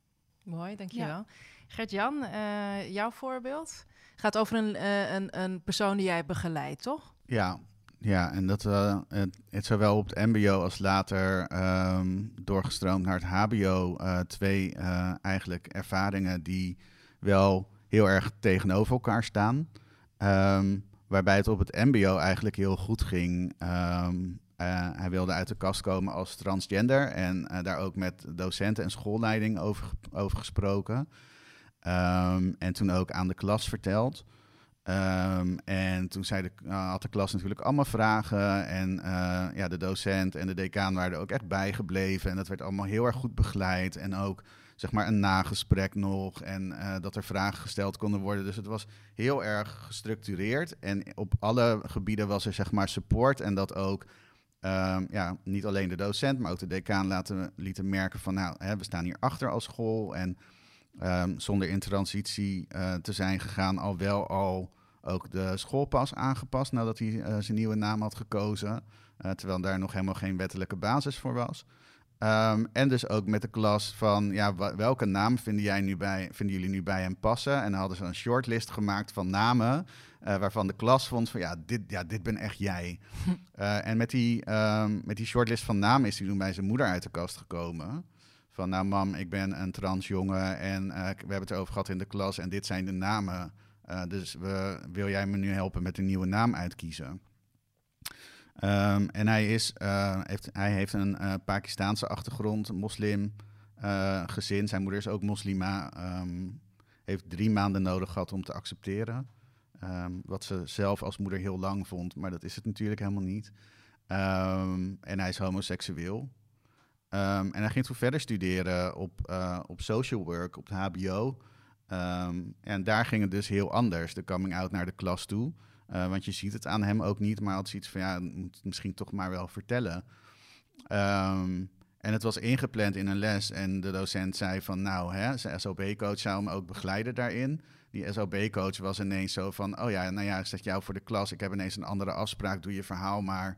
Mooi, dankjewel. Ja. Gert-Jan, uh, jouw voorbeeld gaat over een, een, een persoon die jij begeleidt, toch? Ja, ja, en dat uh, het, zowel op het MBO als later um, doorgestroomd naar het HBO. Uh, twee uh, eigenlijk ervaringen die wel heel erg tegenover elkaar staan. Um, waarbij het op het MBO eigenlijk heel goed ging. Um, hij wilde uit de kast komen als transgender en daar ook met docenten en schoolleiding over, over gesproken. en toen ook aan de klas verteld. Um, en toen zei de, uh, had de klas natuurlijk allemaal vragen. En uh, ja, de docent en de decaan waren er ook echt bijgebleven. En dat werd allemaal heel erg goed begeleid. En ook zeg maar een nagesprek nog. En uh, dat er vragen gesteld konden worden. Dus het was heel erg gestructureerd. En op alle gebieden was er zeg maar support. En dat ook um, ja, niet alleen de docent, maar ook de decaan laten, lieten merken van... nou, hè, we staan hier achter als school en... Um, zonder in transitie uh, te zijn gegaan, al wel al ook de schoolpas aangepast nadat hij uh, zijn nieuwe naam had gekozen. Uh, terwijl daar nog helemaal geen wettelijke basis voor was. Um, en dus ook met de klas van, ja, welke naam vinden, jij nu bij, vinden jullie nu bij hem passen? En dan hadden ze een shortlist gemaakt van namen, uh, waarvan de klas vond van, ja, dit, ja, dit ben echt jij. (laughs) en met die, um, met die shortlist van namen is hij toen bij zijn moeder uit de kast gekomen. Van, nou mam, ik ben een transjongen en uh, we hebben het erover gehad in de klas en dit zijn de namen. Uh, dus we, wil jij me nu helpen met een nieuwe naam uitkiezen? Um, en hij, is, uh, heeft, hij heeft een uh, Pakistaanse achtergrond, moslim gezin. Zijn moeder is ook moslima. Um, heeft drie maanden nodig gehad om te accepteren. Um, wat ze zelf als moeder heel lang vond, maar dat is het natuurlijk helemaal niet. en hij is homoseksueel. Um, en hij ging toen verder studeren op, uh, op social work, op het HBO. Um, en daar ging het dus heel anders, de coming out naar de klas toe. Uh, want je ziet het aan hem ook niet, maar had zoiets van, ja, moet misschien toch maar wel vertellen. Um, en het was ingepland in een les en de docent zei van, nou, hè, zijn SOB-coach zou hem ook begeleiden daarin. Die SOB-coach was ineens zo van, oh ja, nou ja, ik zet jou voor de klas, ik heb ineens een andere afspraak, doe je verhaal maar.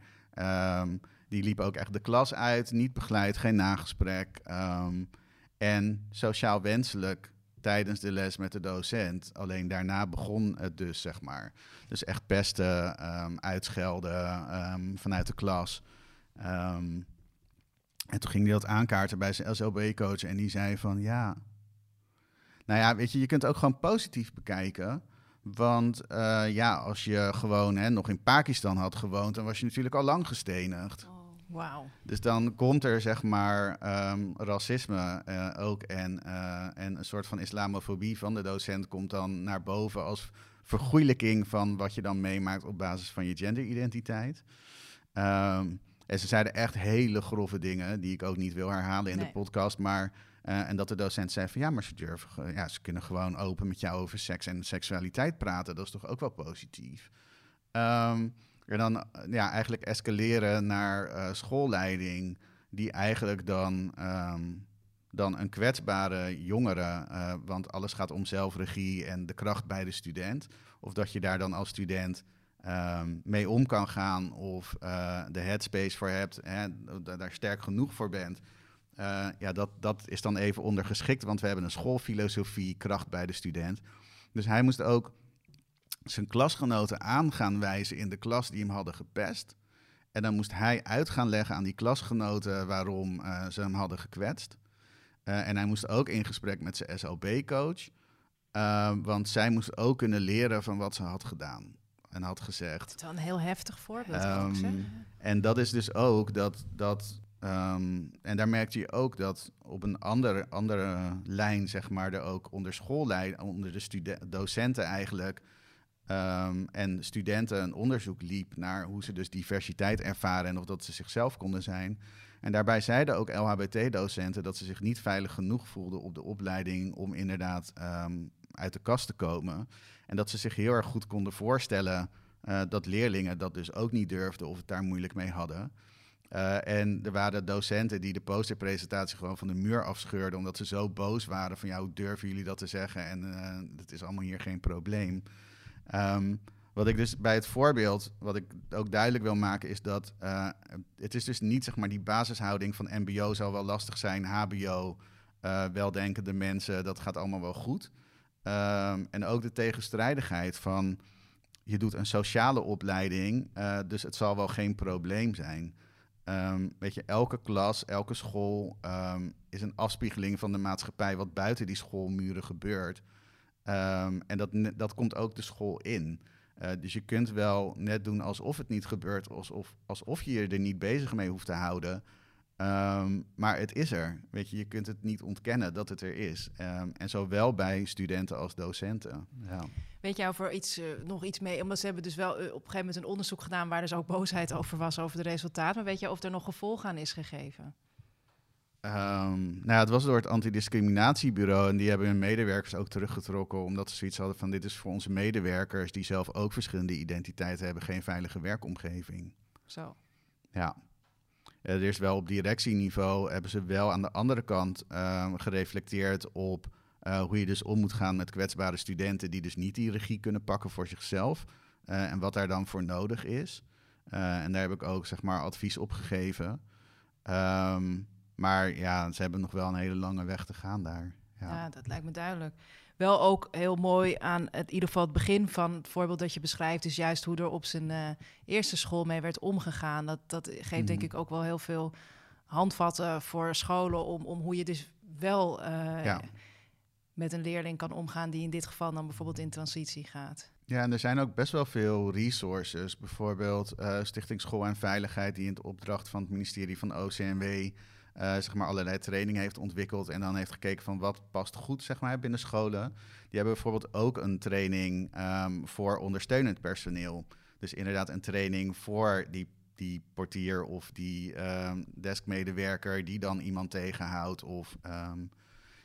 Um, die liep ook echt de klas uit, niet begeleid, geen nagesprek. Um, en sociaal wenselijk tijdens de les met de docent. Alleen daarna begon het dus, zeg maar. Dus echt pesten, ehm, uitschelden ehm, vanuit de klas. Ehm, en toen ging hij dat aankaarten bij zijn SLB-coach en die zei van ja. Nou ja, weet je, je kunt ook gewoon positief bekijken. Want eh, ja, als je gewoon hè, nog in Pakistan had gewoond, dan was je natuurlijk al lang gestenigd. Wauw. Dus dan komt er zeg maar ehm, racisme eh, ook en, eh, en een soort van islamofobie van de docent komt dan naar boven als vergoeilijking van wat je dan meemaakt op basis van je genderidentiteit. Ehm, en ze zeiden echt hele grove dingen die ik ook niet wil herhalen in Nee. de podcast, maar eh, en dat de docent zei van ja, maar ze durven, ja, ze kunnen gewoon open met jou over seks en seksualiteit praten. Dat is toch ook wel positief. Ehm, en dan eh, ja, eigenlijk escaleren naar eh, schoolleiding, die eigenlijk dan, ehm, dan een kwetsbare jongere, eh, want alles gaat om zelfregie en de kracht bij de student. Of dat je daar dan als student ehm, mee om kan gaan of de headspace voor hebt, hè, da- daar sterk genoeg voor bent. Ja, dat, dat is dan even ondergeschikt, want we hebben een schoolfilosofie, kracht bij de student. Dus hij moest ook zijn klasgenoten aan gaan wijzen in de klas die hem hadden gepest. En dan moest hij uit gaan leggen aan die klasgenoten waarom eh, ze hem hadden gekwetst. Eh, en hij moest ook in gesprek met zijn SLB-coach. eh, want zij moest ook kunnen leren van wat ze had gedaan en had gezegd. Het is wel een heel heftig voorbeeld. Zeg. En dat is dus ook dat. dat ehm, en daar merkte je ook dat op een andere, andere lijn, zeg maar, er ook onder schoollijn, onder de docenten eigenlijk. Ehm, en studenten een onderzoek liep naar hoe ze dus diversiteit ervaren en of dat ze zichzelf konden zijn. En daarbij zeiden ook LHBT-docenten dat ze zich niet veilig genoeg voelden op de opleiding om inderdaad ehm, uit de kast te komen. En dat ze zich heel erg goed konden voorstellen eh, dat leerlingen dat dus ook niet durfden of het daar moeilijk mee hadden. Eh, en er waren docenten die de posterpresentatie gewoon van de muur afscheurden, omdat ze zo boos waren van ja, hoe durven jullie dat te zeggen? En eh het is allemaal hier geen probleem. Ehm, wat ik dus bij het voorbeeld, wat ik ook duidelijk wil maken, is dat eh, het is dus niet zeg maar die basishouding van MBO zal wel lastig zijn, HBO, eh, weldenkende mensen, dat gaat allemaal wel goed. Ehm, en ook de tegenstrijdigheid van je doet een sociale opleiding, eh, dus het zal wel geen probleem zijn. Ehm, weet je, elke klas, elke school is een afspiegeling van de maatschappij wat buiten die schoolmuren gebeurt. Ehm, en dat, dat komt ook de school in. Eh, dus je kunt wel net doen alsof het niet gebeurt, alsof, alsof je je er niet bezig mee hoeft te houden. Ehm, maar het is er. Weet je, je kunt het niet ontkennen dat het er is. Ehm, en zowel bij studenten als docenten. Ja. Weet jij of er iets, eh, nog iets mee... Omdat ze hebben dus wel eh, op een gegeven moment een onderzoek gedaan... waar dus ook boosheid over was, over de resultaten. Maar weet je of er nog gevolg aan is gegeven? Ehm, nou het was door het antidiscriminatiebureau en die hebben hun medewerkers ook teruggetrokken omdat ze zoiets hadden van dit is voor onze medewerkers die zelf ook verschillende identiteiten hebben geen veilige werkomgeving. Zo. Ja. Eh, Er is wel op directieniveau hebben ze wel aan de andere kant ehm, gereflecteerd op eh, hoe je dus om moet gaan met kwetsbare studenten die dus niet die regie kunnen pakken voor zichzelf eh, en wat daar dan voor nodig is. En daar heb ik ook zeg maar advies op gegeven. Ehm, maar ja, ze hebben nog wel een hele lange weg te gaan daar. Ja. Ja. dat lijkt me duidelijk. Wel ook heel mooi aan het, in ieder geval het begin van het voorbeeld dat je beschrijft... is juist hoe er op zijn eh, eerste school mee werd omgegaan. Dat, dat geeft denk Mhm. ik ook wel heel veel handvatten voor scholen... om, om hoe je dus wel eh, Ja. met een leerling kan omgaan... die in dit geval dan bijvoorbeeld in transitie gaat. Ja, en er zijn ook best wel veel resources. Bijvoorbeeld eh, Stichting School en Veiligheid, die in het opdracht van het ministerie van OCMW zeg maar allerlei training heeft ontwikkeld. En dan heeft gekeken van wat past goed zeg maar, binnen scholen. Die hebben bijvoorbeeld ook een training ehm, voor ondersteunend personeel. Dus inderdaad een training voor die, die portier of die ehm, deskmedewerker die dan iemand tegenhoudt. Of, ehm,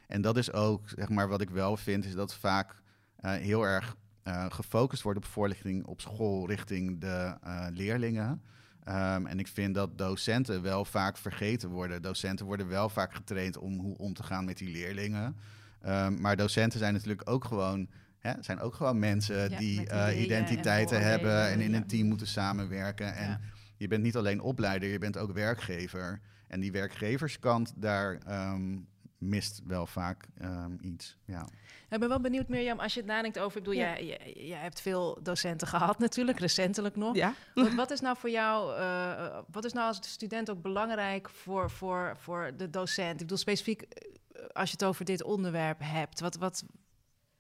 en dat is ook, zeg maar, wat ik wel vind, is dat vaak eh, heel erg eh, gefocust wordt op voorlichting op school richting de eh, leerlingen. Ehm, en ik vind dat docenten wel vaak vergeten worden. Docenten worden wel vaak getraind om hoe om te gaan met die leerlingen. Ehm, maar docenten zijn natuurlijk ook gewoon, hè, zijn ook gewoon mensen Ja, die eh, en identiteiten hebben en in een team moeten samenwerken. En Ja. je bent niet alleen opleider, je bent ook werkgever. En die werkgeverskant, daar, ehm, mist wel vaak ehm, iets. Ja. Ik ben wel benieuwd, Mirjam, als je het nadenkt over... Ik bedoel, Ja. jij, jij, jij hebt veel docenten (laughs) gehad natuurlijk, recentelijk nog. Ja. (laughs) Wat, wat is nou voor jou, eh, wat is nou als student ook belangrijk voor, voor, voor de docent? Ik bedoel specifiek eh, als je het over dit onderwerp hebt. Wat, wat,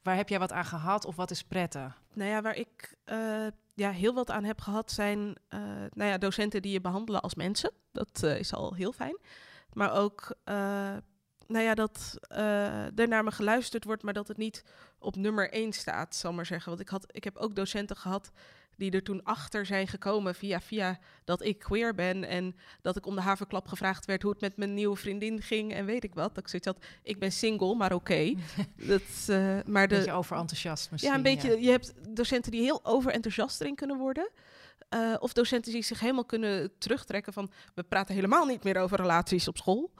waar heb jij wat aan gehad of wat is prettig? Nou ja, waar ik eh, ja, heel wat aan heb gehad zijn eh, nou ja, docenten die je behandelen als mensen. Dat eh, is al heel fijn. Maar ook eh, nou ja, dat eh, er naar me geluisterd wordt, maar dat het niet op nummer één staat, zal maar zeggen. Want ik, had, ik heb ook docenten gehad die er toen achter zijn gekomen via via dat ik queer ben en dat ik om de haverklap gevraagd werd hoe het met mijn nieuwe vriendin ging en weet ik wat. Dat ik zoiets had, ik ben single, maar oké. (laughs) dat, eh, maar de, beetje overenthousiast misschien. ja, een beetje. Je hebt docenten die heel overenthousiast erin kunnen worden. Eh, of docenten die zich helemaal kunnen terugtrekken van... we praten helemaal niet meer over relaties op school.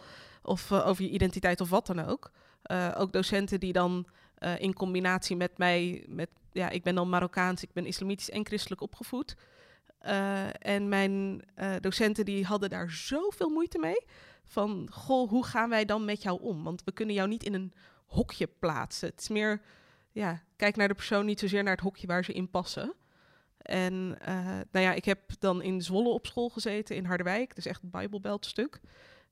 Of eh, over je identiteit of wat dan ook. Eh, ook docenten die dan eh, in combinatie met mij... Met, ja, ik ben dan Marokkaans, ik ben islamitisch en christelijk opgevoed. En mijn docenten die hadden daar zoveel moeite mee. Van, goh, hoe gaan wij dan met jou om? Want we kunnen jou niet in een hokje plaatsen. Het is meer ja, kijk naar de persoon, niet zozeer naar het hokje waar ze in passen. En nou ja, ik heb dan in Zwolle op school gezeten, in Harderwijk. Dus echt een Bijbelbelt stuk.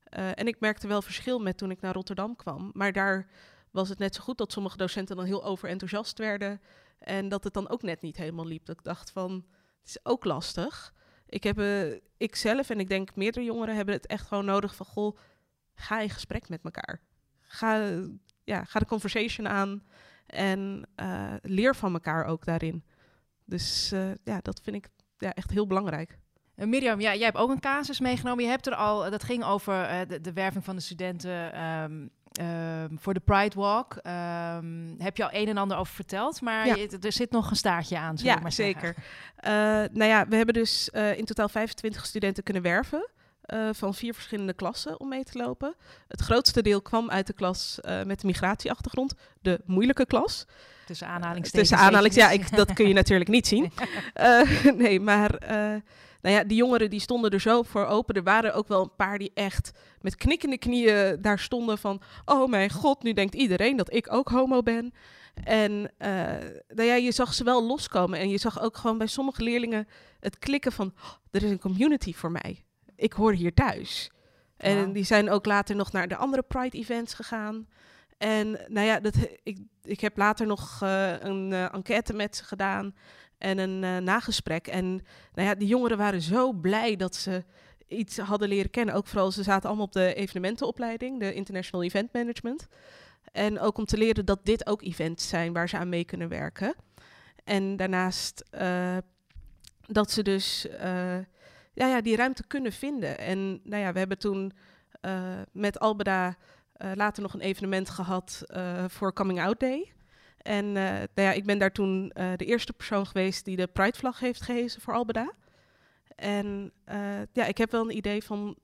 Eh, en ik merkte wel verschil met toen ik naar Rotterdam kwam. Maar daar was het net zo goed dat sommige docenten dan heel overenthousiast werden. En dat het dan ook net niet helemaal liep. Dat ik dacht van, het is ook lastig. Ik heb, eh, ik zelf en ik denk meerdere jongeren hebben het echt gewoon nodig van... Goh, ga in gesprek met elkaar. Ga, ja, ga de conversation aan. En eh, leer van elkaar ook daarin. Dus ja, dat vind ik ja, echt heel belangrijk. En Mirjam, ja, jij hebt ook een casus meegenomen. Je hebt er al, dat ging over eh, de, de werving van de studenten ehm, ehm, voor de Pride Walk. Ehm, heb je al een en ander over verteld, maar Ja. je- er zit nog een staartje aan, Ja, maar zeker. Eh, nou ja, we hebben dus eh, in totaal 25 studenten kunnen werven. eh, van vier verschillende klassen om mee te lopen. Het grootste deel kwam uit de klas eh, met de migratieachtergrond, de moeilijke klas. Tussen aanhalingstekens. Tussen aanhalings, ja, ik, dat kun je natuurlijk niet zien. (laughs) Eh, (laughs) nee, maar eh, nou ja, die jongeren die stonden er zo voor open. Er waren ook wel een paar die echt met knikkende knieën daar stonden van... oh mijn god, nu denkt iedereen dat ik ook homo ben. En eh, nou ja, je zag ze wel loskomen. En je zag ook gewoon bij sommige leerlingen het klikken van... "Oh, er is een community voor mij. Ik hoor hier thuis. En die zijn ook later nog naar de andere Pride-events gegaan. En nou ja, dat, ik, ik heb later nog eh, een eh, enquête met ze gedaan en een eh, nagesprek. En nou ja, die jongeren waren zo blij dat ze iets hadden leren kennen. Ook vooral, ze zaten allemaal op de evenementenopleiding, de International Event Management. En ook om te leren dat dit ook events zijn waar ze aan mee kunnen werken. En daarnaast eh, dat ze dus eh, ja, ja, die ruimte kunnen vinden. En nou ja, we hebben toen met Albeda later nog een evenement gehad eh, voor Coming Out Day. En eh, nou ja, ik ben daar toen eh, de eerste persoon geweest die de Pride-vlag heeft gehezen voor Albeda. En eh, ja, ik heb wel een idee van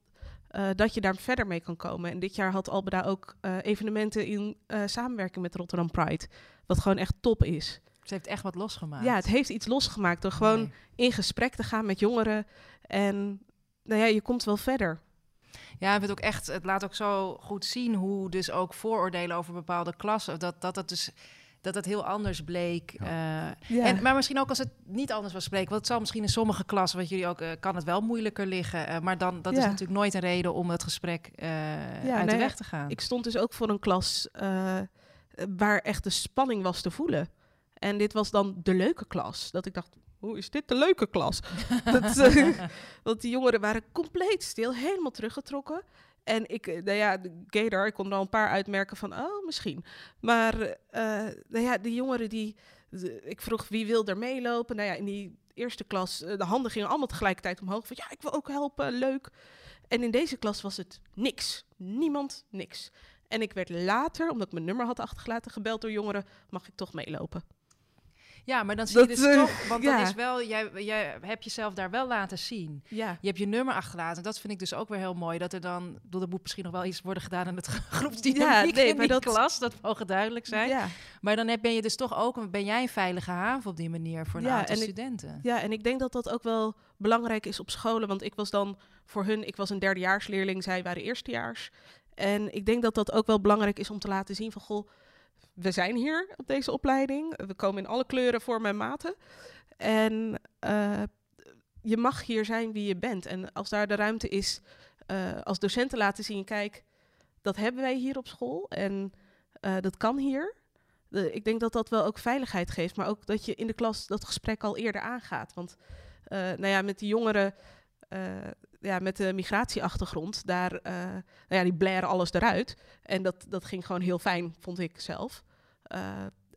dat je daar verder mee kan komen. En dit jaar had Albeda ook evenementen in samenwerking met Rotterdam Pride. Wat gewoon echt top is. Ze heeft echt wat losgemaakt. Ja, het heeft iets losgemaakt door gewoon in gesprek te gaan met jongeren. En nou ja, je komt wel verder. Ja, het, ook echt, het laat ook zo goed zien hoe dus ook vooroordelen over bepaalde klassen, dat dat, het dus dat het heel anders bleek. eh, en, maar misschien ook als het niet anders was bleek, want het zal misschien in sommige klassen, wat jullie ook, eh, kan het wel moeilijker liggen. eh, maar dan, dat is natuurlijk nooit een reden om het gesprek eh, uit nou de ja, weg te gaan. Ik stond dus ook voor een klas eh, waar echt de spanning was te voelen. En dit was dan de leuke klas. Dat ik dacht, hoe is dit de leuke klas? (laughs) dat, (laughs) want die jongeren waren compleet stil, helemaal teruggetrokken. En ik, eh, nou ja, de Gator, ik kon er al een paar uitmerken van, oh, misschien. Maar, eh, nou ja, die jongeren die, de- ik vroeg wie wil er meelopen. Nou ja, in die eerste klas, eh, de handen gingen allemaal tegelijkertijd omhoog. Van ja, ik wil ook helpen, leuk. En in deze klas was het niks. Niemand, niks. En ik werd later, omdat ik mijn nummer had achtergelaten, gebeld door jongeren, mag ik toch meelopen? Ja, maar dan zie je dus eh, toch, want ja. dat is wel, jij, jij hebt jezelf daar wel laten zien. Ja. Je hebt je nummer achterlaten. Dat vind ik dus ook weer heel mooi. Dat er dan, bedoel, er moet misschien nog wel iets worden gedaan in het (laughs) groepsdynamiek nee, in maar die dat- klas. Dat mogen duidelijk zijn. Ja. Maar dan heb, ben je dus toch ook, ben jij een veilige haven op die manier voor een Ja, aantal en ik- studenten. ja, en ik denk dat dat ook wel belangrijk is op scholen. Want ik was dan voor hun, ik was een derdejaarsleerling, zij waren eerstejaars. En ik denk dat dat ook wel belangrijk is om te laten zien van, goh, we zijn hier op deze opleiding. We komen in alle kleuren, vormen en maten. En uh, je mag hier zijn wie je bent. En als daar de ruimte is, uh, als docenten laten zien, kijk, dat hebben wij hier op school en uh, dat kan hier. Ik denk dat dat wel ook veiligheid geeft, maar ook dat je in de klas dat gesprek al eerder aangaat. Want nou ja, met die jongeren ja, met de migratieachtergrond, daar, nou ja, die blaren alles eruit. En dat, dat ging gewoon heel fijn, vond ik zelf.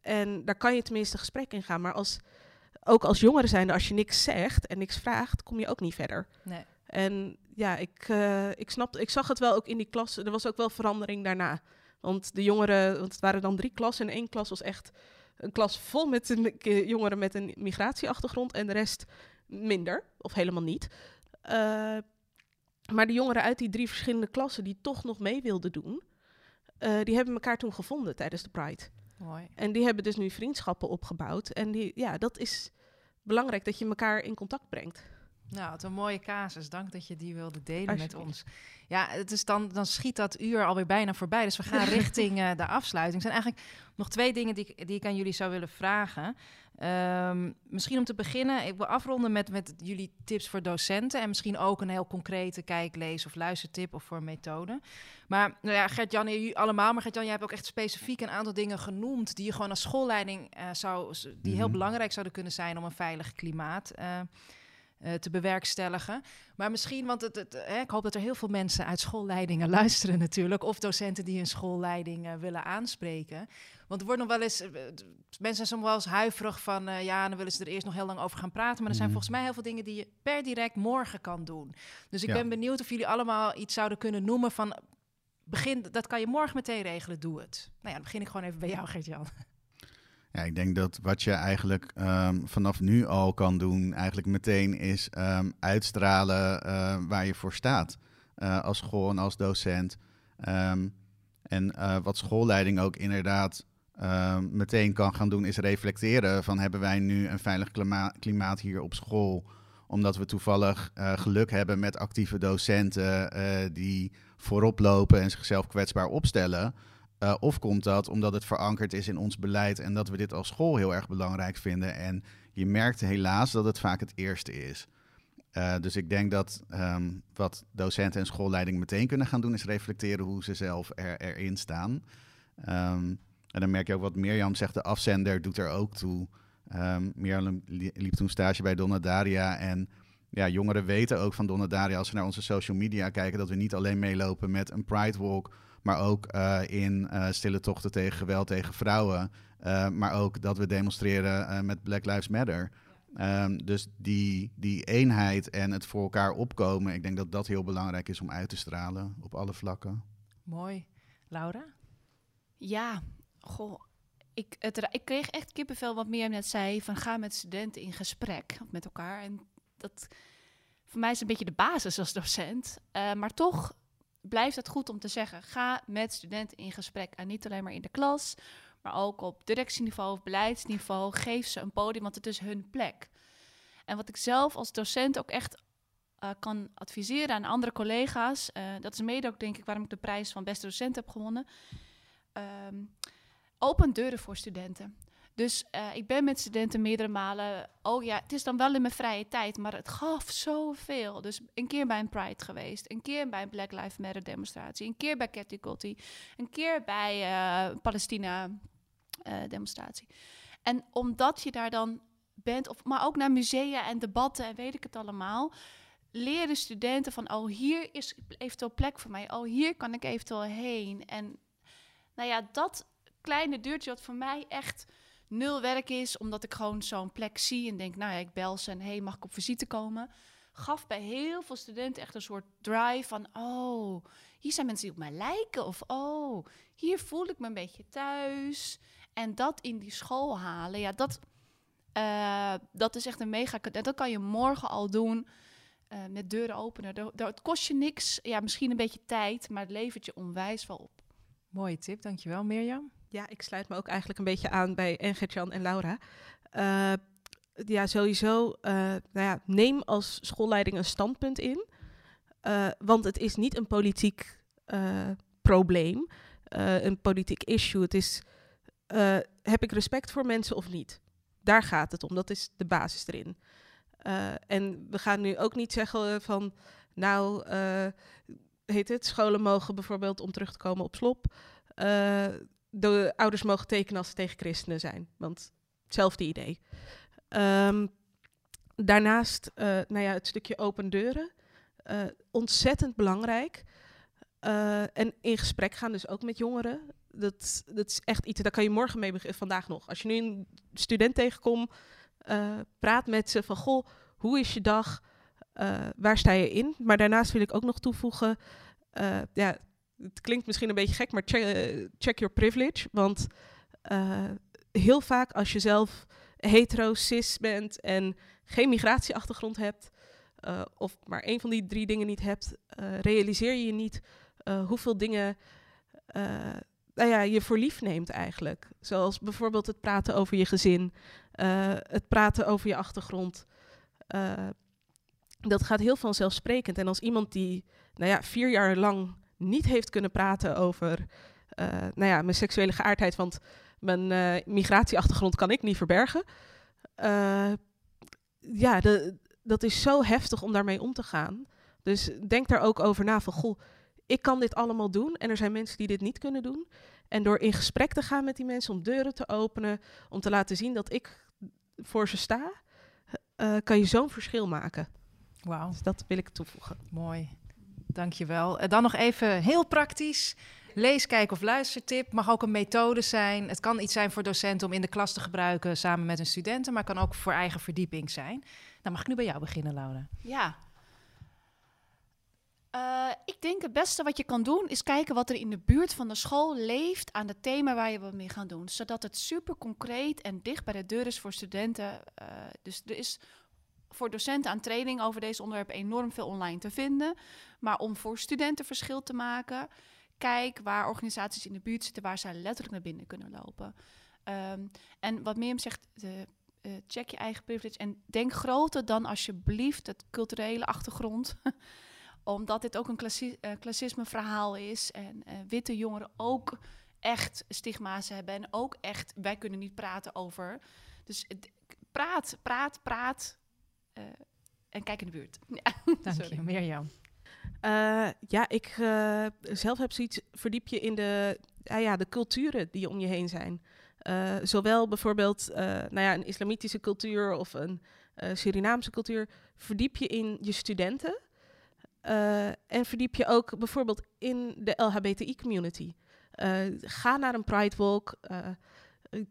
en daar kan je tenminste gesprek in gaan. Maar als ook als jongeren zijn, als je niks zegt en niks vraagt, kom je ook niet verder. Nee. En ja, ik, uh, ik, snap, ik zag het wel ook in die klas. Er was ook wel verandering daarna. Want de jongeren, want het waren dan drie klassen en één klas was echt een klas vol met jongeren met een migratieachtergrond en de rest minder of helemaal niet. Uh, maar de jongeren uit die drie verschillende klassen die toch nog mee wilden doen, uh, die hebben elkaar toen gevonden tijdens de Pride. Mooi. En die hebben dus nu vriendschappen opgebouwd. En die, ja, dat is belangrijk dat je elkaar in contact brengt. Nou, wat een mooie casus. Dank dat je die wilde delen met ons. Ja, het is dan, dan schiet dat uur alweer bijna voorbij. Dus we gaan (laughs) richting uh, de afsluiting. Er zijn eigenlijk nog twee dingen die, die ik aan jullie zou willen vragen. Um, misschien om te beginnen, ik wil afronden met, met jullie tips voor docenten. En misschien ook een heel concrete kijk, lees of luistertip of voor methode. Maar nou ja, Gert-Jan, jullie allemaal. Maar Gert-Jan, jij hebt ook echt specifiek een aantal dingen genoemd... die je gewoon als schoolleiding uh, zou... die heel Mhm. belangrijk zouden kunnen zijn om een veilig klimaat... Uh, te bewerkstelligen. Maar misschien, want het, het, hè, ik hoop dat er heel veel mensen uit schoolleidingen (laughs) luisteren natuurlijk, of docenten die hun schoolleiding uh, willen aanspreken. Want er wordt nog wel eens, uh, mensen zijn soms wel eens huiverig van, uh, ja, dan willen ze er eerst nog heel lang over gaan praten. Maar er zijn Mhm. volgens mij heel veel dingen die je per direct morgen kan doen. Dus ik Ja. ben benieuwd of jullie allemaal iets zouden kunnen noemen van, begin, dat kan je morgen meteen regelen, doe het. Nou ja, dan begin ik gewoon even bij jou, Gert-Jan. (laughs) Ja, ik denk dat wat je eigenlijk ehm, vanaf nu al kan doen, eigenlijk meteen is ehm, uitstralen eh, waar je voor staat. eh, als school en als docent. Ehm, en eh, wat schoolleiding ook inderdaad meteen kan gaan doen, is reflecteren van hebben wij nu een veilig klima- klimaat hier op school? Omdat we toevallig geluk hebben met actieve docenten die voorop lopen en zichzelf kwetsbaar opstellen. Uh, of komt dat omdat het verankerd is in ons beleid en dat we dit als school heel erg belangrijk vinden? En je merkt helaas dat het vaak het eerste is. Uh, dus ik denk dat um, wat docenten en schoolleiding meteen kunnen gaan doen, is reflecteren hoe ze zelf er, erin staan. Um, en dan merk je ook wat Mirjam zegt, de afzender doet er ook toe. Um, Mirjam liep toen stage bij Donna Daria en ja, jongeren weten ook van Donna Daria als ze naar onze social media kijken dat we niet alleen meelopen met een Pride Walk, maar ook uh, in uh, stille tochten tegen geweld tegen vrouwen. Uh, maar ook dat we demonstreren met Black Lives Matter. Um, dus die, die eenheid en het voor elkaar opkomen, ik denk dat dat heel belangrijk is om uit te stralen op alle vlakken. Mooi. Laura? Ja, goh. Ik, het, ik kreeg echt kippenvel wat meer net zei, van ga met studenten in gesprek met elkaar. En dat voor mij is een beetje de basis als docent. Uh, maar toch blijft het goed om te zeggen, ga met studenten in gesprek. En niet alleen maar in de klas, maar ook op directieniveau of beleidsniveau. Geef ze een podium, want het is hun plek. En wat ik zelf als docent ook echt uh, kan adviseren aan andere collega's, uh, dat is mede ook denk ik waarom ik de prijs van beste docent heb gewonnen. Um, open deuren voor studenten. Dus uh, ik ben met studenten meerdere malen. Oh ja, het is dan wel in mijn vrije tijd, maar het gaf zoveel. Dus een keer bij een Pride geweest, een keer bij een Black Lives Matter demonstratie, een keer bij Cathy Kotti, een keer bij uh, Palestina uh, demonstratie. En omdat je daar dan bent, of, maar ook naar musea en debatten en weet ik het allemaal, leren studenten van, oh hier is eventueel plek voor mij, oh hier kan ik eventueel heen. En nou ja, dat kleine deurtje wat voor mij echt nul werk is, omdat ik gewoon zo'n plek zie en denk, nou ja, ik bel ze en hey, mag ik op visite komen? Gaf bij heel veel studenten echt een soort drive van, oh, hier zijn mensen die op mij lijken. Of, oh, hier voel ik me een beetje thuis. En dat in die school halen, ja, dat, uh, dat is echt een mega... Dat kan je morgen al doen uh, met deuren openen. Dat kost je niks, ja, misschien een beetje tijd, maar het levert je onwijs wel op. Mooie tip, dankjewel Mirjam. Ja, ik sluit me ook eigenlijk een beetje aan bij Engertjan en Laura. Uh, ja, sowieso, uh, nou ja, neem als schoolleiding een standpunt in. Uh, want het is niet een politiek probleem, eh, een politiek issue. Het is, eh, heb ik respect voor mensen of niet? Daar gaat het om. Dat is de basis erin. Eh, en we gaan nu ook niet zeggen van, nou, eh, heet het, scholen mogen bijvoorbeeld, om terug te komen op slop, eh, de ouders mogen tekenen als ze tegen christenen zijn. Want hetzelfde idee. Ehm, daarnaast, eh, nou ja, het stukje open deuren. eh, ontzettend belangrijk. Eh, en in gesprek gaan dus ook met jongeren. Dat, dat is echt iets, daar kan je morgen mee beginnen, vandaag nog. Als je nu een student tegenkomt, praat met ze van, goh, hoe is je dag? Waar sta je in? Maar daarnaast wil ik ook nog toevoegen, ja, het klinkt misschien een beetje gek, maar check, eh, check your privilege. Want eh, heel vaak als je zelf hetero, cis bent en geen migratieachtergrond hebt, eh, of maar één van die drie dingen niet hebt, realiseer je niet hoeveel dingen nou ja, je voor lief neemt eigenlijk. Zoals bijvoorbeeld het praten over je gezin, het praten over je achtergrond. Dat gaat heel vanzelfsprekend. En als iemand die nou ja, vier jaar lang niet heeft kunnen praten over eh, nou ja, mijn seksuele geaardheid, want mijn eh, migratieachtergrond kan ik niet verbergen. Eh, ja, de, dat is zo heftig om daarmee om te gaan. Dus denk daar ook over na van, goh, ik kan dit allemaal doen en er zijn mensen die dit niet kunnen doen. En door in gesprek te gaan met die mensen, om deuren te openen, om te laten zien dat ik voor ze sta, kan je zo'n verschil maken. Wauw, Dus dat wil ik toevoegen. mooi. Dankjewel. En dan nog even heel praktisch. Lees, kijk of luistertip. Mag ook een methode zijn. Het kan iets zijn voor docenten om in de klas te gebruiken samen met hun studenten, maar kan ook voor eigen verdieping zijn. Dan mag ik nu bij jou beginnen, Laura. Ja. Eh, ik denk het beste wat je kan doen is kijken wat er in de buurt van de school leeft aan het thema waar je wat mee gaat doen. Zodat het super concreet en dicht bij de deur is voor studenten. Eh, dus er is voor docenten aan training over deze onderwerpen enorm veel online te vinden. Maar om voor studenten verschil te maken, kijk waar organisaties in de buurt zitten waar zij letterlijk naar binnen kunnen lopen. Ehm, en wat Mirjam zegt, eh, check je eigen privilege en denk groter dan alsjeblieft het culturele achtergrond. (laughs) Omdat dit ook een klassi eh, klassisme verhaal is en eh, witte jongeren ook echt stigma's hebben en ook echt, wij kunnen niet praten over. Dus praat, praat, praat eh, en kijk in de buurt. (laughs) Ja, Dank sorry. je, Mirjam. Eh, ja, ik eh, zelf heb zoiets, verdiep je in de, ja, ja, de culturen die om je heen zijn. Eh, zowel bijvoorbeeld eh, nou ja, een islamitische cultuur of een eh, Surinaamse cultuur. Verdiep je in je studenten. Eh, en verdiep je ook bijvoorbeeld in de LHBTI-community. Eh, ga naar een Pride Walk. eh,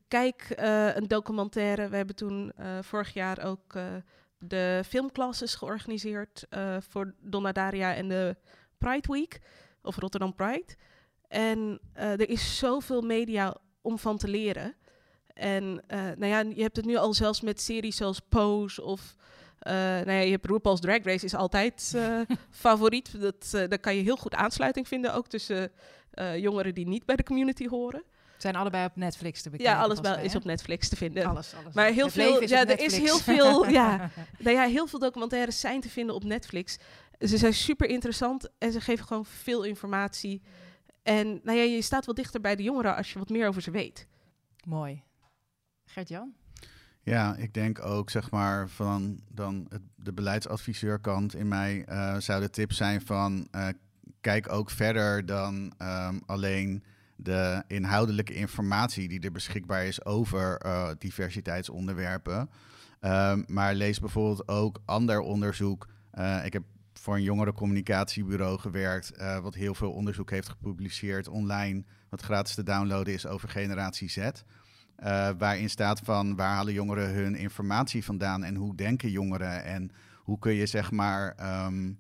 kijk eh, een documentaire. We hebben toen eh, vorig jaar ook eh, de filmclasses georganiseerd eh, voor Donna Daria en de Pride Week. Of Rotterdam Pride. En eh, er is zoveel media om van te leren. En eh, nou ja, je hebt het nu al zelfs met series zoals Pose of... eh, nou ja, je hebt RuPaul's Drag Race is altijd (laughs) favoriet. Dat, eh, daar kan je heel goed aansluiting vinden, ook tussen jongeren die niet bij de community horen. Zijn allebei op Netflix te bekijken. ja, alles wel is op Netflix te vinden. Alles, alles. Maar heel Het veel- ja, er is heel veel, ja. (laughs) Nou ja, heel veel documentaires zijn te vinden op Netflix. Ze zijn super interessant en ze geven gewoon veel informatie. En nou ja, je staat wel dichter bij de jongeren als je wat meer over ze weet. Mooi. Gert-Jan? Ja, ik denk ook, zeg maar, van dan het, de beleidsadviseurkant in mij eh, zou de tip zijn van eh, kijk ook verder dan ehm, alleen de inhoudelijke informatie die er beschikbaar is over eh, diversiteitsonderwerpen. Ehm, maar lees bijvoorbeeld ook ander onderzoek. Eh, ik heb voor een jongerencommunicatiebureau gewerkt, eh, wat heel veel onderzoek heeft gepubliceerd online, wat gratis te downloaden is over generatie Z. Waarin staat van waar halen jongeren hun informatie vandaan en hoe denken jongeren en hoe kun je zeg maar ehm,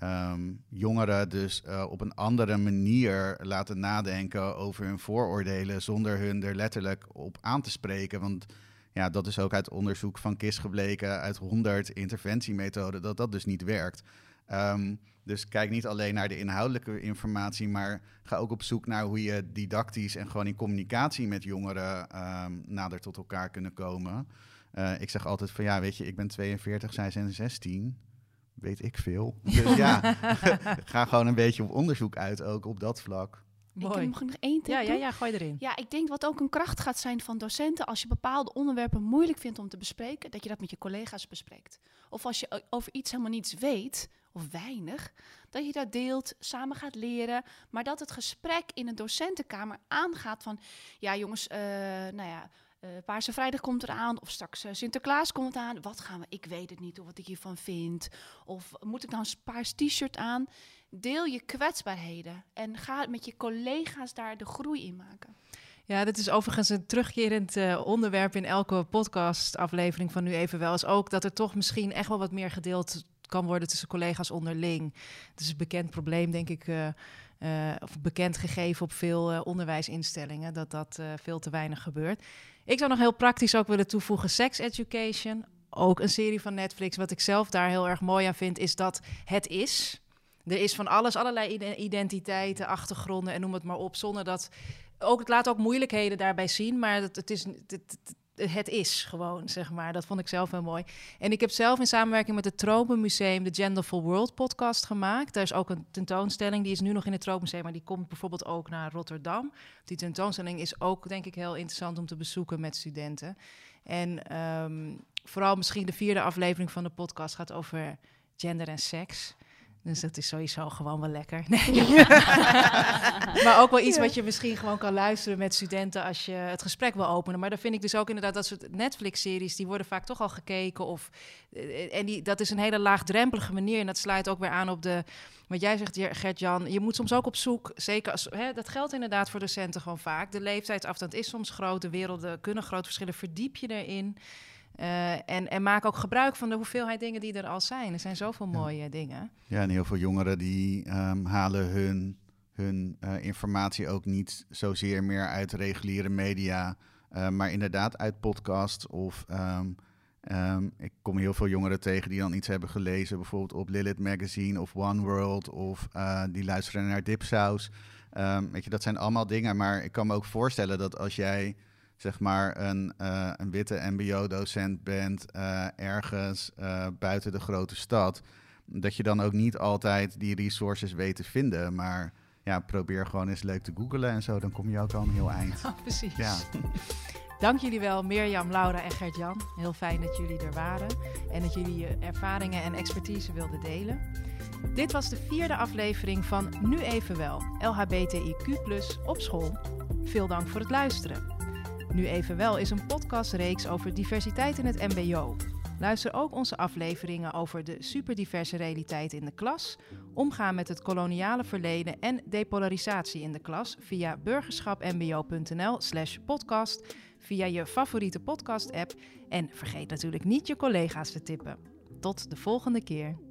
ehm, jongeren dus eh, op een andere manier laten nadenken over hun vooroordelen zonder hun er letterlijk op aan te spreken. Want ja, dat is ook uit onderzoek van KIS gebleken, uit 100 interventiemethoden, dat dat dus niet werkt. Ehm, dus kijk niet alleen naar de inhoudelijke informatie, maar ga ook op zoek naar hoe je didactisch en gewoon in communicatie met jongeren ehm, nader tot elkaar kunnen komen. Eh, ik zeg altijd van ja, weet je, ik ben 42, zij zijn 16. Weet ik veel. (laughs) Dus ja, (laughs) ga gewoon een beetje op onderzoek uit ook op dat vlak. Ik Mooi. ik nog één tip Ja, ja, ja, gooi erin. Ja, ik denk wat ook een kracht gaat zijn van docenten als je bepaalde onderwerpen moeilijk vindt om te bespreken, dat je dat met je collega's bespreekt. Of als je over iets helemaal niets weet, of weinig, dat je dat deelt, samen gaat leren, maar dat het gesprek in een docentenkamer aangaat van, ja jongens, eh, nou ja, eh Paarse Vrijdag komt eraan, of straks eh, Sinterklaas komt aan. Wat gaan we? Ik weet het niet, of wat ik hiervan vind. Of moet ik nou een paars t-shirt aan? Deel je kwetsbaarheden en ga met je collega's daar de groei in maken. Ja, dit is overigens een terugkerend eh, onderwerp in elke podcastaflevering van Nu Even Wel. Is ook dat er toch misschien echt wel wat meer gedeeld kan worden tussen collega's onderling. Het is een bekend probleem, denk ik, of bekend gegeven op veel onderwijsinstellingen, dat dat veel te weinig gebeurt. Ik zou nog heel praktisch ook willen toevoegen sex education. Ook een serie van Netflix. Wat ik zelf daar heel erg mooi aan vind, is dat het is. Er is van alles, allerlei ide- identiteiten, achtergronden en noem het maar op, zonder dat ook, het laat ook moeilijkheden daarbij zien, maar het, het, is, het- is gewoon, zeg maar. Dat vond ik zelf heel mooi. En ik heb zelf in samenwerking met het Tropenmuseum de Genderful World podcast gemaakt. Daar is ook een tentoonstelling, die is nu nog in het Tropenmuseum, maar die komt bijvoorbeeld ook naar Rotterdam. Die tentoonstelling is ook, denk ik, heel interessant om te bezoeken met studenten. En ehm, vooral misschien de vierde aflevering van de podcast gaat over gender en seks. Dus dat is sowieso gewoon wel lekker. Nee. (laughs) maar ook wel iets wat je misschien gewoon kan luisteren met studenten als je het gesprek wil openen. Maar dan vind ik dus ook inderdaad dat soort Netflix-series, die worden vaak toch al gekeken. Of, eh, en die, dat is een hele laagdrempelige manier. En dat sluit ook weer aan op de, wat jij zegt, Gert-Jan. Je moet soms ook op zoek, zeker als, hè, dat geldt inderdaad voor docenten gewoon vaak. De leeftijdsafstand is soms groot, de werelden kunnen groot verschillen. Verdiep je erin. Eh, en, en maak ook gebruik van de hoeveelheid dingen die er al zijn. Er zijn zoveel mooie dingen. Ja, en heel veel jongeren die ehm, halen hun, hun eh, informatie ook niet zozeer meer uit reguliere media, eh, maar inderdaad uit podcasts of... ehm, ehm, ik kom heel veel jongeren tegen die dan iets hebben gelezen, bijvoorbeeld op Lilith Magazine of One World, of die luisteren naar Dipsaus. Weet je, dat zijn allemaal dingen, maar ik kan me ook voorstellen dat als jij zeg maar een, eh, een witte mbo-docent bent eh, ergens eh, buiten de grote stad, dat je dan ook niet altijd die resources weet te vinden. Maar ja, probeer gewoon eens leuk te googlen en zo, dan kom je ook al een heel eind. (laughs) precies. Ja. (laughs) Dank jullie wel, Mirjam, Laura en Gert-Jan. Heel fijn dat jullie er waren en dat jullie je ervaringen en expertise wilden delen. Dit was de vierde aflevering van Nu Even Wel, LHBTIQ op school. Veel dank voor het luisteren. Nu Even Wel is een podcastreeks over diversiteit in het MBO. Luister ook onze afleveringen over de superdiverse realiteit in de klas, omgaan met het koloniale verleden en depolarisatie in de klas via burgerschapmbo.nl/slash podcast, via je favoriete podcast-app en vergeet natuurlijk niet je collega's te tippen. Tot de volgende keer.